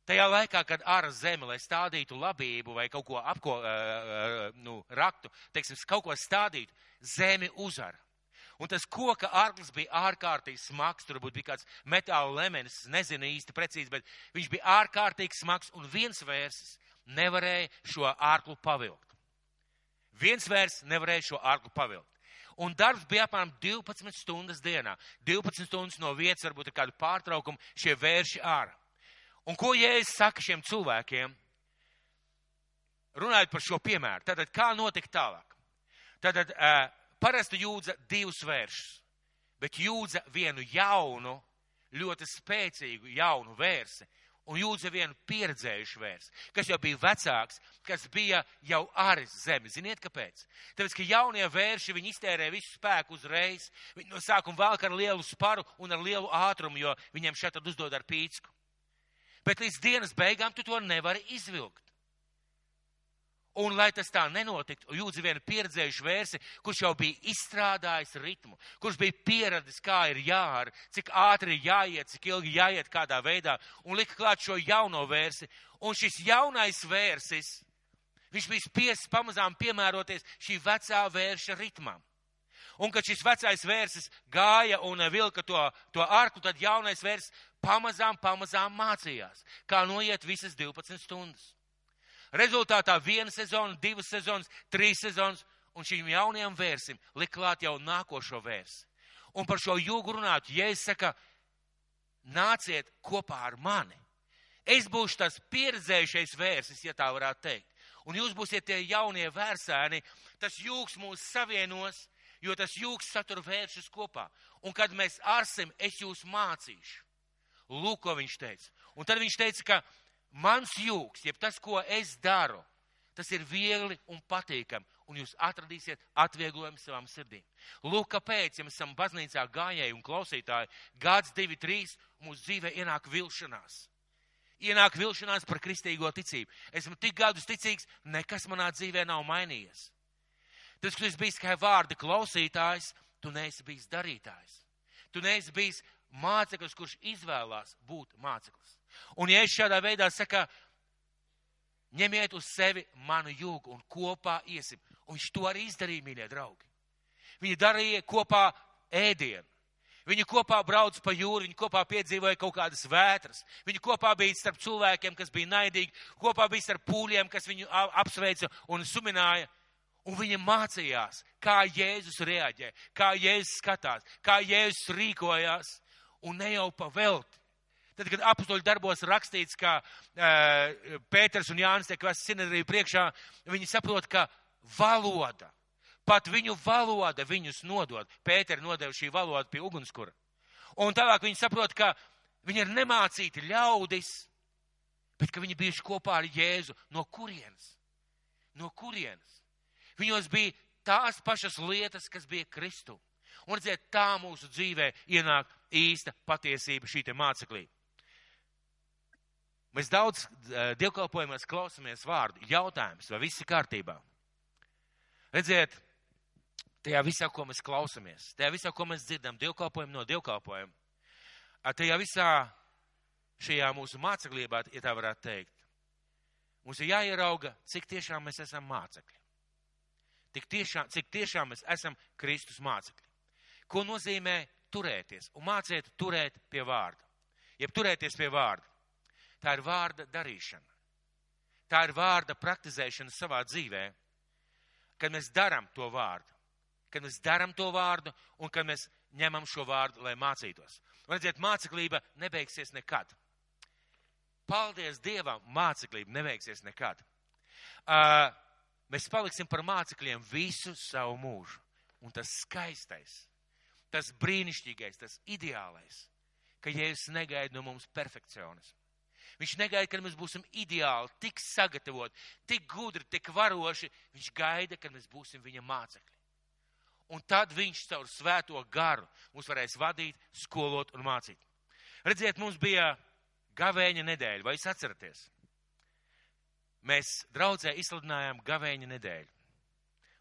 Tajā laikā, kad ar zemi, lai stādītu labību vai kaut ko apko, uh, nu, raktu, teiksim, kaut ko stādītu, zemi uzara. Un tas koka ārklis bija ārkārtīgi smags, tur bija kāds metāla lemenis, nezinu īsti precīzi, bet viņš bija ārkārtīgi smags un viens vērsis nevarēja šo ārklu pavilkt. Viens vērs nevarēja šo ārklu pavilkt. Un darbs bija apmēram 12 stundas dienā. 12 stundas no vietas, varbūt ar kādu pārtraukumu, šie vērši ārā. Un ko Jēzus saka šiem cilvēkiem? Runājot par šo piemēru, tad kā notika tālāk? Tad uh, parasti jūdza divus vēršus, bet jūdza vienu jaunu, ļoti spēcīgu jaunu vērsi un jūdza vienu pieredzējušu vērsi, kas jau bija vecāks, kas bija jau āris zemi. Ziniet, kāpēc? Tāpēc, ka jaunie vērši, viņi iztērē visu spēku uzreiz, viņi no sākuma velk ar lielu sparu un ar lielu ātrumu, jo viņiem šeit tad uzdod ar pīcku bet līdz dienas beigām tu to nevari izvilkt. Un, lai tas tā nenotiktu, jūdzi vienu pieredzējušu vērsi, kurš jau bija izstrādājis ritmu, kurš bija pieradis, kā ir jāra, cik ātri ir jāiet, cik ilgi jāiet kādā veidā, un lika klāt šo jauno vērsi. Un šis jaunais vērsis, viņš bija spiests pamazām piemēroties šī vecā vērša ritmam. Un, kad šis vecais vērsis gāja un vilka to, to arku, tad jaunais vērsis pamazām, pamazām mācījās, kā noiet visas 12 stundas. Rezultātā viena sezona, divas sezonas, trīs sezonas, un šīm jaunajām vērsim liklāt jau nākošo vērsi. Un par šo jūgu runāt, ja es saku, nāciet kopā ar mani. Es būšu tas pieredzējušais vērsis, ja tā varētu teikt. Un jūs būsiet tie jaunie vērsēni, tas jūgs mūs savienos, jo tas jūgs satur vēršus kopā. Un kad mēs arsim, es jūs mācīšu. Lūk, ko viņš teica. Un tad viņš teica, ka mans jūgs, jeb tas, ko es daru, tas ir viegli un patīkami, un jūs atradīsiet atvieglojumu savām sirdīm. Lūk, kāpēc, ja mēs esam baznīcā gājēji un klausītāji, gads, divi, trīs, mūsu dzīvē ienāk vilšanās. Ienāk vilšanās par kristīgo ticību. Esmu tik gadus ticīgs, nekas manā dzīvē nav mainījies. Tas, ka tu esi bijis kā vārda klausītājs, tu neesi bijis darītājs. Tu neesi bijis māceklis, kurš izvēlās būt māceklis. Un ja es šādā veidā saku, ņemiet uz sevi manu jūgu un kopā iesim. Un viņš to arī izdarīja, mīļie draugi. Viņi darīja kopā ēdienu. Viņi kopā brauc pa jūru, viņi kopā piedzīvoja kaut kādas vētras. Viņi kopā bija starp cilvēkiem, kas bija naidīgi, kopā bija starp pūļiem, kas viņu apsveica un sumināja. Un viņi mācījās, kā Jēzus reaģē, kā Jēzus skatās, kā Jēzus rīkojās un ne jau pa velti. Tad, kad apstoļu darbos rakstīts, ka uh, Pēters un Jānis tiek vēsts sinedriju priekšā, viņi saprot, ka valoda, pat viņu valoda viņus nodod. Pēteri nodeva šī valoda pie ugunskura. Un tālāk viņi saprot, ka viņi ir nemācīti ļaudis, bet ka viņi bijuši kopā ar Jēzu. No kurienes? No kurienes? Viņos bija tās pašas lietas, kas bija Kristu. Un redziet, tā mūsu dzīvē ienāk īsta patiesība šī te māceklī. Mēs daudz dievkalpojumos klausamies vārdu. Jautājums, vai viss ir kārtībā? Redziet, tajā visā, ko mēs klausamies, tajā visā, ko mēs dzirdam, dievkalpojumu no dievkalpojuma, tajā visā šajā mūsu māceklībā, ja tā varētu teikt, mums ir jāierauga, cik tiešām mēs esam mācekļi. Tik tiešām, cik tiešām mēs esam Kristus mācekļi. Ko nozīmē turēties un māciet turēt pie vārda. Jeb turēties pie vārda. Tā ir vārda darīšana. Tā ir vārda praktizēšana savā dzīvē, kad mēs darām to vārdu. Kad mēs darām to vārdu un kad mēs ņemam šo vārdu, lai mācītos. Un redziet, māceklība nebeigsies nekad. Paldies Dievam, māceklība nebeigsies nekad. Uh, mēs paliksim par mācekļiem visu savu mūžu. Un tas skaistais tas brīnišķīgais, tas ideālais, ka Jēzus negaida no mums perfekcionismu. Viņš negaida, kad mēs būsim ideāli, tik sagatavoti, tik gudri, tik varoši. Viņš gaida, kad mēs būsim viņa mācekļi. Un tad viņš caur svēto garu mūs varēs vadīt, skolot un mācīt. Redziet, mums bija gavēņa nedēļa, vai jūs atceraties? Mēs draudzē izsludinājām gavēņa nedēļu.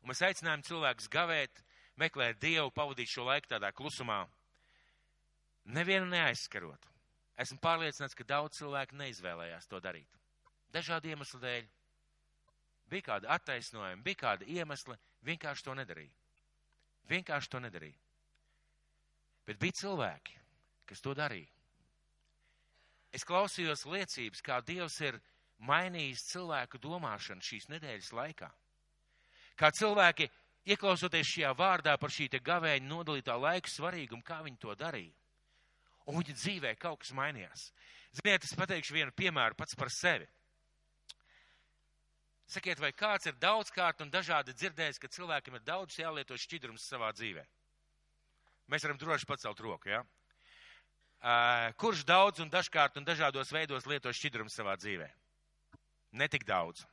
Un mēs aicinājām cilvēkus gavēt meklēt Dievu, pavadīt šo laiku tādā klusumā, nevienu neaizskarot. Esmu pārliecināts, ka daudz cilvēku neizvēlējās to darīt. Dažādu iemeslu dēļ. Bija kādi attaisnojumi, bija kādi iemesli, vienkārši to nedarīja. Vienkārši to nedarīja. Bet bija cilvēki, kas to darīja. Es klausījos liecības, kā Dievs ir mainījis cilvēku domāšanu šīs nedēļas laikā. Kā cilvēki, ieklausoties šajā vārdā par šī gavēņa nodalītā laika svarīgumu, kā viņi to darīja. Un viņa dzīvē kaut kas mainījās. Ziniet, es pateikšu vienu piemēru pats par sevi. Sakiet, vai kāds ir daudzkārt un dažādi dzirdējis, ka cilvēkam ir daudz jālieto šķidrums savā dzīvē? Mēs varam droši pacelt roku, jā? Ja? Kurš daudz un dažkārt un dažādos veidos lieto šķidrumu savā dzīvē? Netik daudz.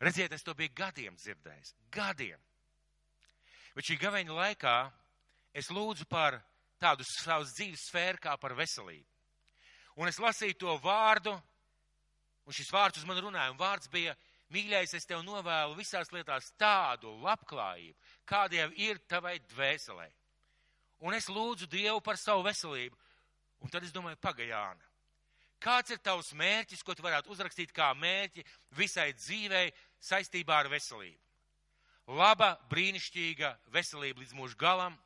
Redziet, es to biju gadiem dzirdējis. Gadiem. Bet šī gaveņa laikā es lūdzu par tādu savas dzīves sfēru kā par veselību. Un es lasīju to vārdu, un šis vārds uz mani runāja, un vārds bija, mīļais, es tev novēlu visās lietās tādu labklājību, kāda jau ir tavai dvēselē. Un es lūdzu Dievu par savu veselību. Un tad es domāju, pagajāna. Kāds ir tavs mērķis, ko tu varētu uzrakstīt kā mērķi visai dzīvei saistībā ar veselību? Laba, brīnišķīga veselība līdz mūža galam,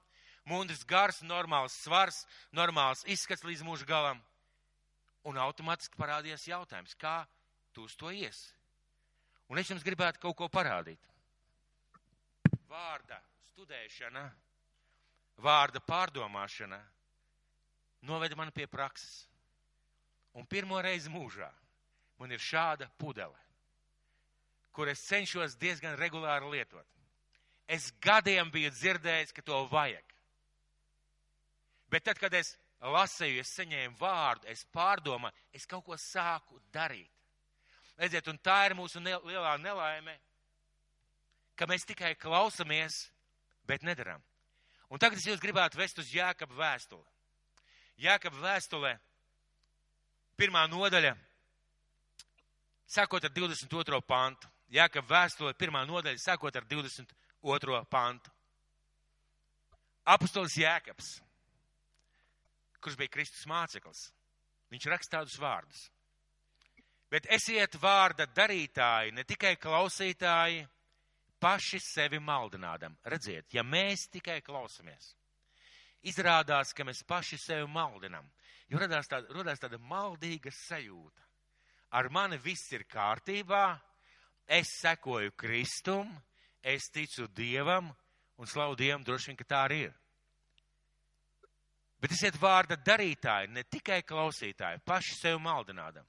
mundrs gars, normāls svars, normāls izskats līdz mūža galam. Un automātiski parādījās jautājums, kā tu uz to ies? Un es jums gribētu kaut ko parādīt. Vārda studēšana, vārda pārdomāšana noveda mani pie prakses. Un pirmo reizi mūžā man ir šāda pudele, kur es cenšos diezgan regulāri lietot. Es gadiem biju dzirdējis, ka to vajag. Bet tad, kad es lasīju, es saņēmu vārdu, es pārdomāju, es kaut ko sāku darīt. Redziet, un tā ir mūsu lielā nelaime, ka mēs tikai klausamies, bet nedaram. Un tagad es jūs gribētu vest uz Jēkaba vēstuli. Jēkab vēstulē, pirmā nodaļa, sākot ar 22. pantu. Jēkab vēstulē, pirmā nodaļa, sākot ar 22. pantu. Apostols Jēkabs, kurš bija Kristus māceklis, viņš raksta tādus vārdus. Bet esiet vārda darītāji, ne tikai klausītāji, paši sevi maldinādam. Redziet, ja mēs tikai klausamies, izrādās, ka mēs paši sevi maldinam. Jo radās tāda, radās tāda maldīga sajūta. Ar mani viss ir kārtībā, es sekoju Kristum, es ticu Dievam un slavu Dievam droši vien, ka tā arī ir. Bet esiet vārda darītāji, ne tikai klausītāji, paši sevi maldinādam.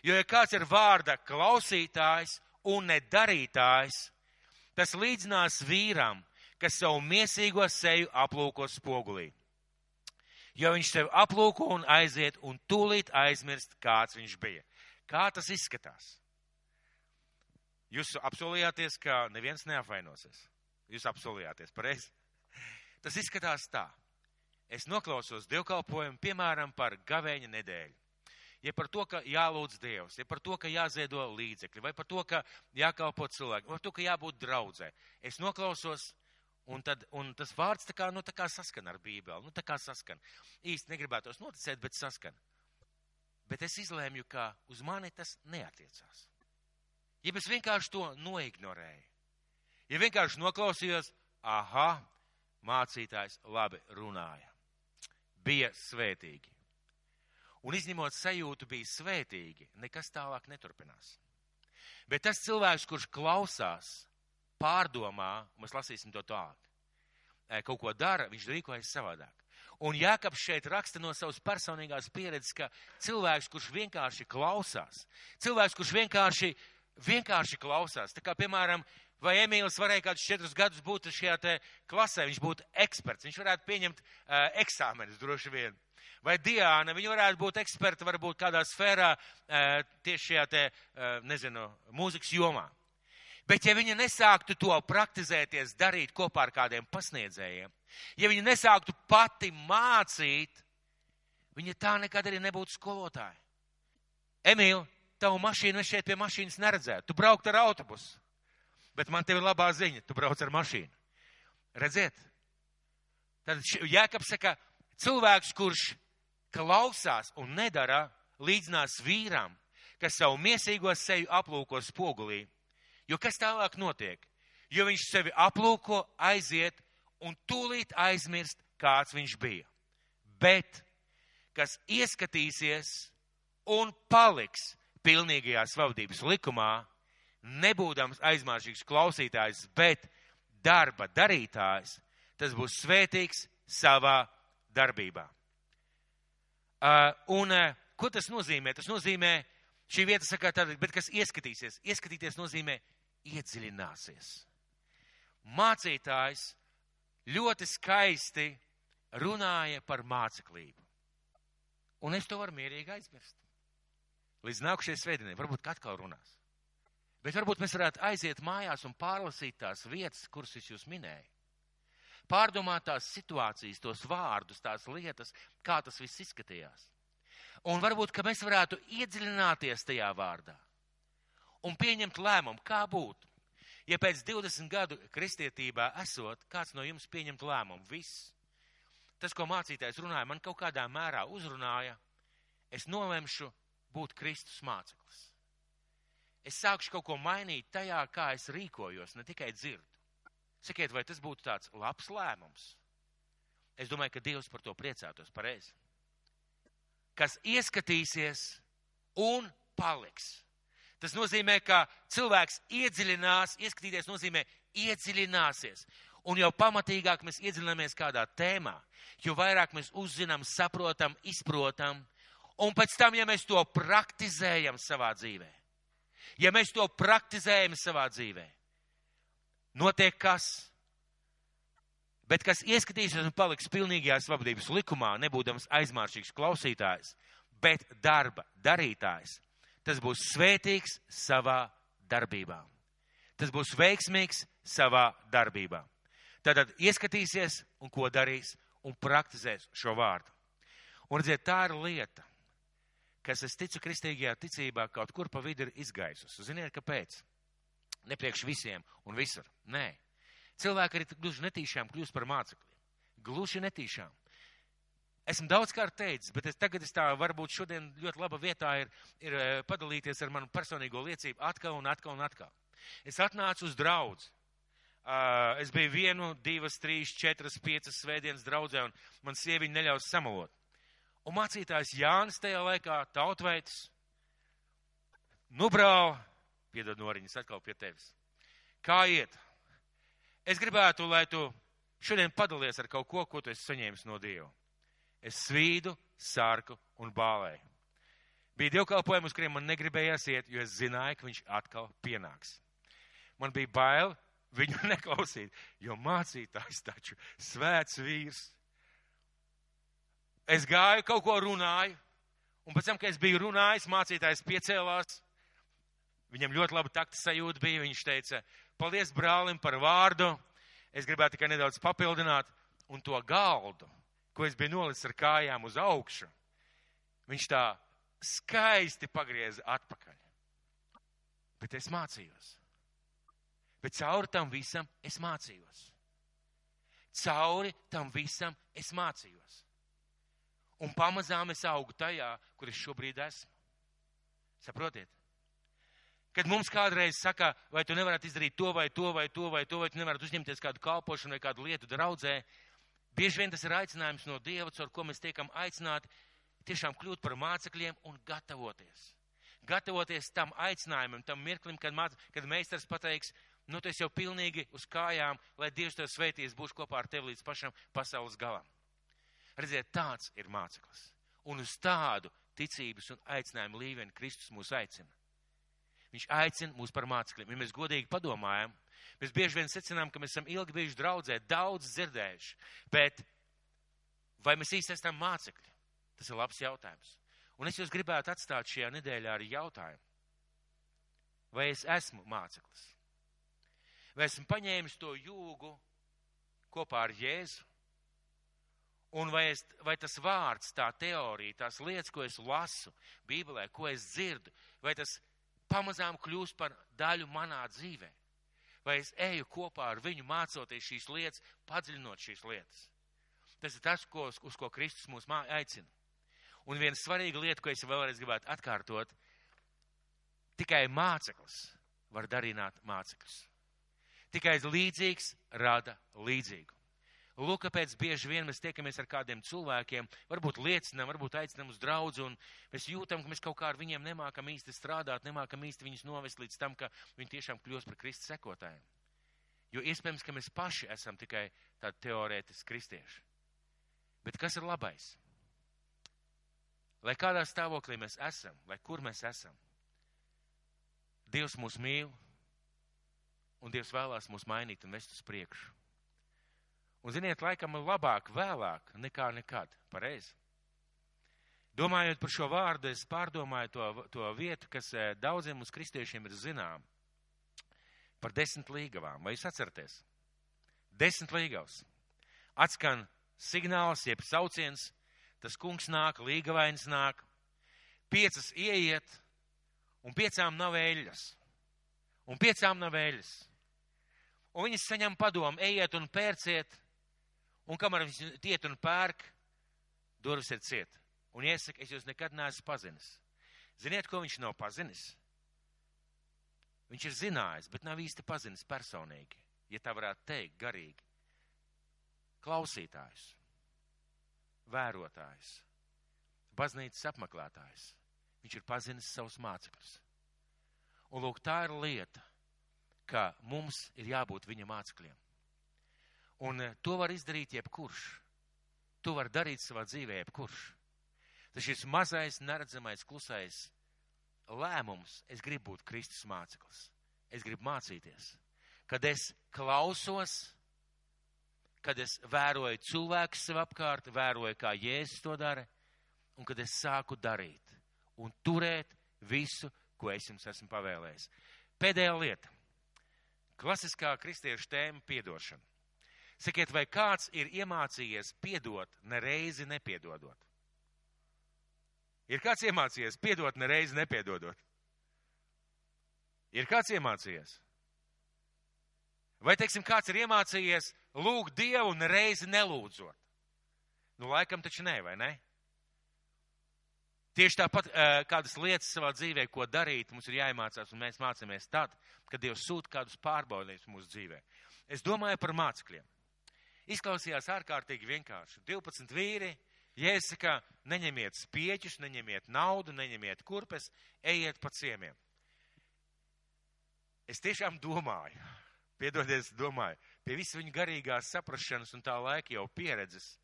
Jo, ja kāds ir vārda klausītājs un nedarītājs, tas līdzinās vīram, kas savu miesīgo seju aplūko spogulī. Jo viņš sevi aplūko un aiziet un tūlīt aizmirst, kāds viņš bija. Kā tas izskatās? Jūs apsolījāties, ka neviens neapvainosies. Jūs apsolījāties, pareizi? Tas izskatās tā. Es noklausos dievkalpojumu, piemēram, par gavēņa nedēļu. Ja par to, ka jālūdz Dievs, ja par to, ka jāziedo līdzekļi, vai par to, ka jākalpo cilvēki, vai par to, ka jābūt draudzē. Es noklausos Un, tad, un tas vārds tā kā, nu, tā kā saskan ar Bībeli, nu, tā kā saskan. Īsti negribētos noticēt, bet saskan. Bet es izlēmu, ka uz mani tas neatiecās. Ja es vienkārši to noignorēju, ja vienkārši noklausījos, aha, mācītājs labi runāja, bija svētīgi. Un izņemot sajūtu, bija svētīgi, nekas tālāk neturpinās. Bet tas cilvēks, kurš klausās, pārdomā, mēs lasīsim to tālāk, kaut ko dara, viņš rīkojas savādāk. Un Jākaps šeit raksta no savas personīgās pieredzes, ka cilvēks, kurš vienkārši klausās, cilvēks, kurš vienkārši, vienkārši klausās, tā kā, piemēram, vai Emīls varēja kādus četrus gadus būt šajā te klasē, viņš būtu eksperts, viņš varētu pieņemt uh, eksāmenus droši vien. Vai Diāna, viņa varētu būt eksperta varbūt kādā sfērā uh, tieši šajā te, uh, nezinu, mūzikas jomā. Bet ja viņa nesāktu to praktizēties, darīt kopā ar kādiem pasniedzējiem, ja viņa nesāktu pati mācīt, viņa tā nekad arī nebūtu skolotāja. Emīl, tavu mašīnu es šeit pie mašīnas neredzētu. Tu braukt ar autobusu. Bet man tev ir labā ziņa, tu brauc ar mašīnu. Redziet? Tad Jēkabs saka, cilvēks, kurš klausās un nedara līdzinās vīram, kas savu miesīgo seju aplūko spogulī. Jo kas tālāk notiek? Jo viņš sevi aplūko, aiziet un tūlīt aizmirst, kāds viņš bija. Bet, kas ieskatīsies un paliks pilnīgajā svavdības likumā, nebūdams aizmāršīgs klausītājs, bet darba darītājs, tas būs svētīgs savā darbībā. Uh, un uh, ko tas nozīmē? Tas nozīmē, šī vieta saka tāda, bet kas ieskatīsies? Ieskatīties nozīmē iedziļināsies. Mācītājs ļoti skaisti runāja par māceklību. Un es to varu mierīgi aizmirst. Līdz nākušajai svētdienai, varbūt atkal runās. Bet varbūt mēs varētu aiziet mājās un pārlasīt tās vietas, kuras es jūs minēju. Pārdomāt tās situācijas, tos vārdus, tās lietas, kā tas viss izskatījās. Un varbūt, ka mēs varētu iedziļināties tajā vārdā un pieņemt lēmumu, kā būtu. Ja pēc 20 gadu kristietībā esot, kāds no jums pieņemt lēmumu, viss. Tas, ko mācītājs runāja, man kaut kādā mērā uzrunāja, es nolemšu būt Kristus māceklis. Es sākšu kaut ko mainīt tajā, kā es rīkojos, ne tikai dzirdu. Sakiet, vai tas būtu tāds labs lēmums? Es domāju, ka Dievs par to priecātos pareizi. Kas ieskatīsies un paliks. Tas nozīmē, ka cilvēks iedziļinās, ieskatīties nozīmē iedziļināsies. Un jau pamatīgāk mēs iedziļināmies kādā tēmā, jo vairāk mēs uzzinām, saprotam, izprotam, un pēc tam, ja mēs to praktizējam savā dzīvē, ja mēs to praktizējam savā dzīvē, notiek kas? Bet kas ieskatīsies un paliks pilnīgajā svabadības likumā, nebūdams aizmāršīgs klausītājs, bet darba darītājs, tas būs svētīgs savā darbībā. Tas būs veiksmīgs savā darbībā. Tātad ieskatīsies un ko darīs un praktizēs šo vārdu. Un redziet, tā ir lieta, kas es ticu kristīgajā ticībā kaut kur pa vidu ir izgaisusi. Ziniet, kāpēc? Nepriekš visiem un visur. Nē. Cilvēki arī gluži netīšām kļūst par mācekļiem. Gluži netīšām. Esmu daudz kārt teicis, bet es tagad es tā varbūt šodien ļoti laba vietā ir, ir eh, padalīties ar manu personīgo liecību atkal un atkal un atkal. Es atnācu uz draudz. Uh, es biju vienu, divas, trīs, četras, piecas svētdienas draudzē, un man sieviņa neļaus samalot. Un mācītājs Jānis tajā laikā, tautveids, nubrāva, piedod noriņas atkal pie tevis. Kā iet? Es gribētu, lai tu šodien padalies ar kaut ko, ko tu esi saņēmis no Dieva. Es svīdu, sārku un bālēju. Bija dievkalpojumi, uz kuriem man negribējās iet, jo es zināju, ka viņš atkal pienāks. Man bija bail viņu neklausīt, jo mācītājs taču svēts vīrs. Es gāju, kaut ko runāju, un pēc tam, kad es biju runājis, mācītājs piecēlās. Viņam ļoti laba takta sajūta bija. Viņš teica, paldies brālim par vārdu. Es gribētu tikai nedaudz papildināt, un to galdu, ko es biju nolicis ar kājām uz augšu, viņš tā skaisti pagrieza atpakaļ. Bet es mācījos. Bet cauri tam visam es mācījos. Cauri tam visam es mācījos. Un pamazām es augu tajā, kur es šobrīd esmu. Saprotiet? Kad mums kādreiz saka, vai tu nevarat izdarīt to vai to vai to vai to, vai tu nevarat uzņemties kādu kalpošanu vai kādu lietu draudzē, Bieži vien tas ir aicinājums no Dieva, ar ko mēs tiekam aicināti tiešām kļūt par mācekļiem un gatavoties. Gatavoties tam aicinājumam, tam mirklim, kad, māc, kad meistars pateiks, nu tas jau pilnīgi uz kājām, lai Dievs tev sveitīs, būs kopā ar tevi līdz pašam pasaules galam. Redziet, tāds ir māceklis. Un uz tādu ticības un aicinājumu līmeni Kristus mūs aicina. Viņš aicina mūs par mācekļiem. Ja mēs godīgi padomājam, Mēs bieži vien secinām, ka mēs esam ilgi bijuši draudzē, daudz dzirdējuši, bet vai mēs īsti esam mācekļi? Tas ir labs jautājums. Un es jūs gribētu atstāt šajā nedēļā ar jautājumu. Vai es esmu māceklis? Vai esmu paņēmis to jūgu kopā ar Jēzu? Un vai, es, vai tas vārds, tā teorija, tās lietas, ko es lasu Bībelē, ko es dzirdu, vai tas pamazām kļūst par daļu manā dzīvē? vai es eju kopā ar viņu mācoties šīs lietas, padziļinot šīs lietas. Tas ir tas, ko, uz ko Kristus mūs aicina. Un viena svarīga lieta, ko es vēlreiz gribētu atkārtot, tikai māceklis var darināt mācekļus. Tikai līdzīgs rada līdzīgu. Lūk, kāpēc bieži vien mēs tiekamies ar kādiem cilvēkiem, varbūt liecinām, varbūt aicinām uz draudzu, un mēs jūtam, ka mēs kaut kā ar viņiem nemākam īsti strādāt, nemākam īsti viņus novest līdz tam, ka viņi tiešām kļūst par Kristus sekotājiem. Jo iespējams, ka mēs paši esam tikai tādi teorētiski kristieši. Bet kas ir labais? Lai kādā stāvoklī mēs esam, lai kur mēs esam, Dievs mūs mīl, un Dievs vēlās mūs mainīt un vest uz priekšu. Un, ziniet, laikam labāk vēlāk nekā nekad. Pareizi. Domājot par šo vārdu, es pārdomāju to, to vietu, kas eh, daudziem mums kristiešiem ir zinām. Par desmit līgavām. Vai jūs atceraties? Desmit līgavas. Atskan signāls, jeb sauciens, tas kungs nāk, līgavains nāk, piecas ieiet, un piecām nav eļļas. Un piecām nav eļļas. Un viņas saņem padomu, ejiet un pērciet, Un kamēr viņš tiet un pērk, durvis ir ciet. Un iesaka, es jūs nekad neesmu pazinis. Ziniet, ko viņš nav pazinis? Viņš ir zinājis, bet nav īsti pazinis personīgi, ja tā varētu teikt, garīgi. Klausītājs, vērotājs, baznīcas apmeklētājs. Viņš ir pazinis savus mācekļus. Un lūk, tā ir lieta, ka mums ir jābūt viņa mācekļiem. Un eh, to var izdarīt jebkurš. To var darīt savā dzīvē jebkurš. Tas šis mazais, neredzamais, klusais lēmums, es gribu būt Kristus māceklis. Es gribu mācīties. Kad es klausos, kad es vēroju cilvēkus sev apkārt, vēroju, kā Jēzus to dara, un kad es sāku darīt un turēt visu, ko es jums esmu pavēlējis. Pēdējā lieta. Klasiskā kristiešu tēma - piedošana. Sakiet, vai kāds ir iemācījies piedot nereizi nepiedodot? Ir kāds iemācījies piedot nereizi nepiedodot? Ir kāds iemācījies? Vai, teiksim, kāds ir iemācījies lūgt Dievu nereizi nelūdzot? Nu, laikam taču nē, vai ne? Tieši tāpat kādas lietas savā dzīvē, ko darīt, mums ir jāiemācās, un mēs mācāmies tad, kad Dievs sūta kādus pārbaudījumus mūsu dzīvē. Es domāju par mācekļiem. Izklausījās ārkārtīgi vienkārši. 12 vīri, Jēsaka, neņemiet spieķus, neņemiet naudu, neņemiet kurpes, ejiet pa ciemiem. Es tiešām domāju, piedodies, domāju, pie visu viņu garīgās saprašanas un tā laika jau pieredzes,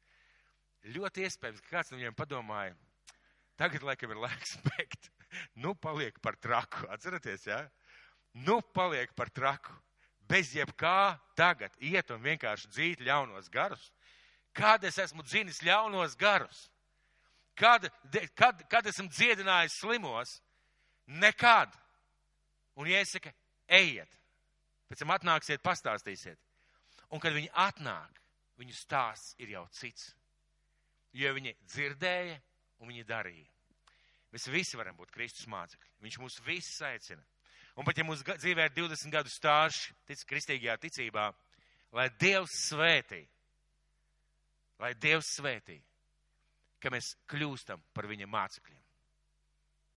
ļoti iespējams, ka kāds no viņiem padomāja, tagad laikam ir laiks bēgt. Nu, paliek par traku. Atceraties, jā? Ja? Nu, paliek par traku bez jebkā tagad iet un vienkārši dzīt ļaunos garus? Kad es esmu dzinis ļaunos garus? Kad, kad, kad esmu dziedinājis slimos? Nekad. Un iesaka, ejiet. Pēc tam atnāksiet, pastāstīsiet. Un kad viņi atnāk, viņu stāsts ir jau cits. Jo viņi dzirdēja un viņi darīja. Mēs visi varam būt Kristus mācekļi. Viņš mūs visus aicina. Un pat ja mūsu dzīvē ir 20 gadu stāsts, tic kristīgajā ticībā, lai Dievs svētī, lai Dievs svētī, ka mēs kļūstam par viņa mācekļiem.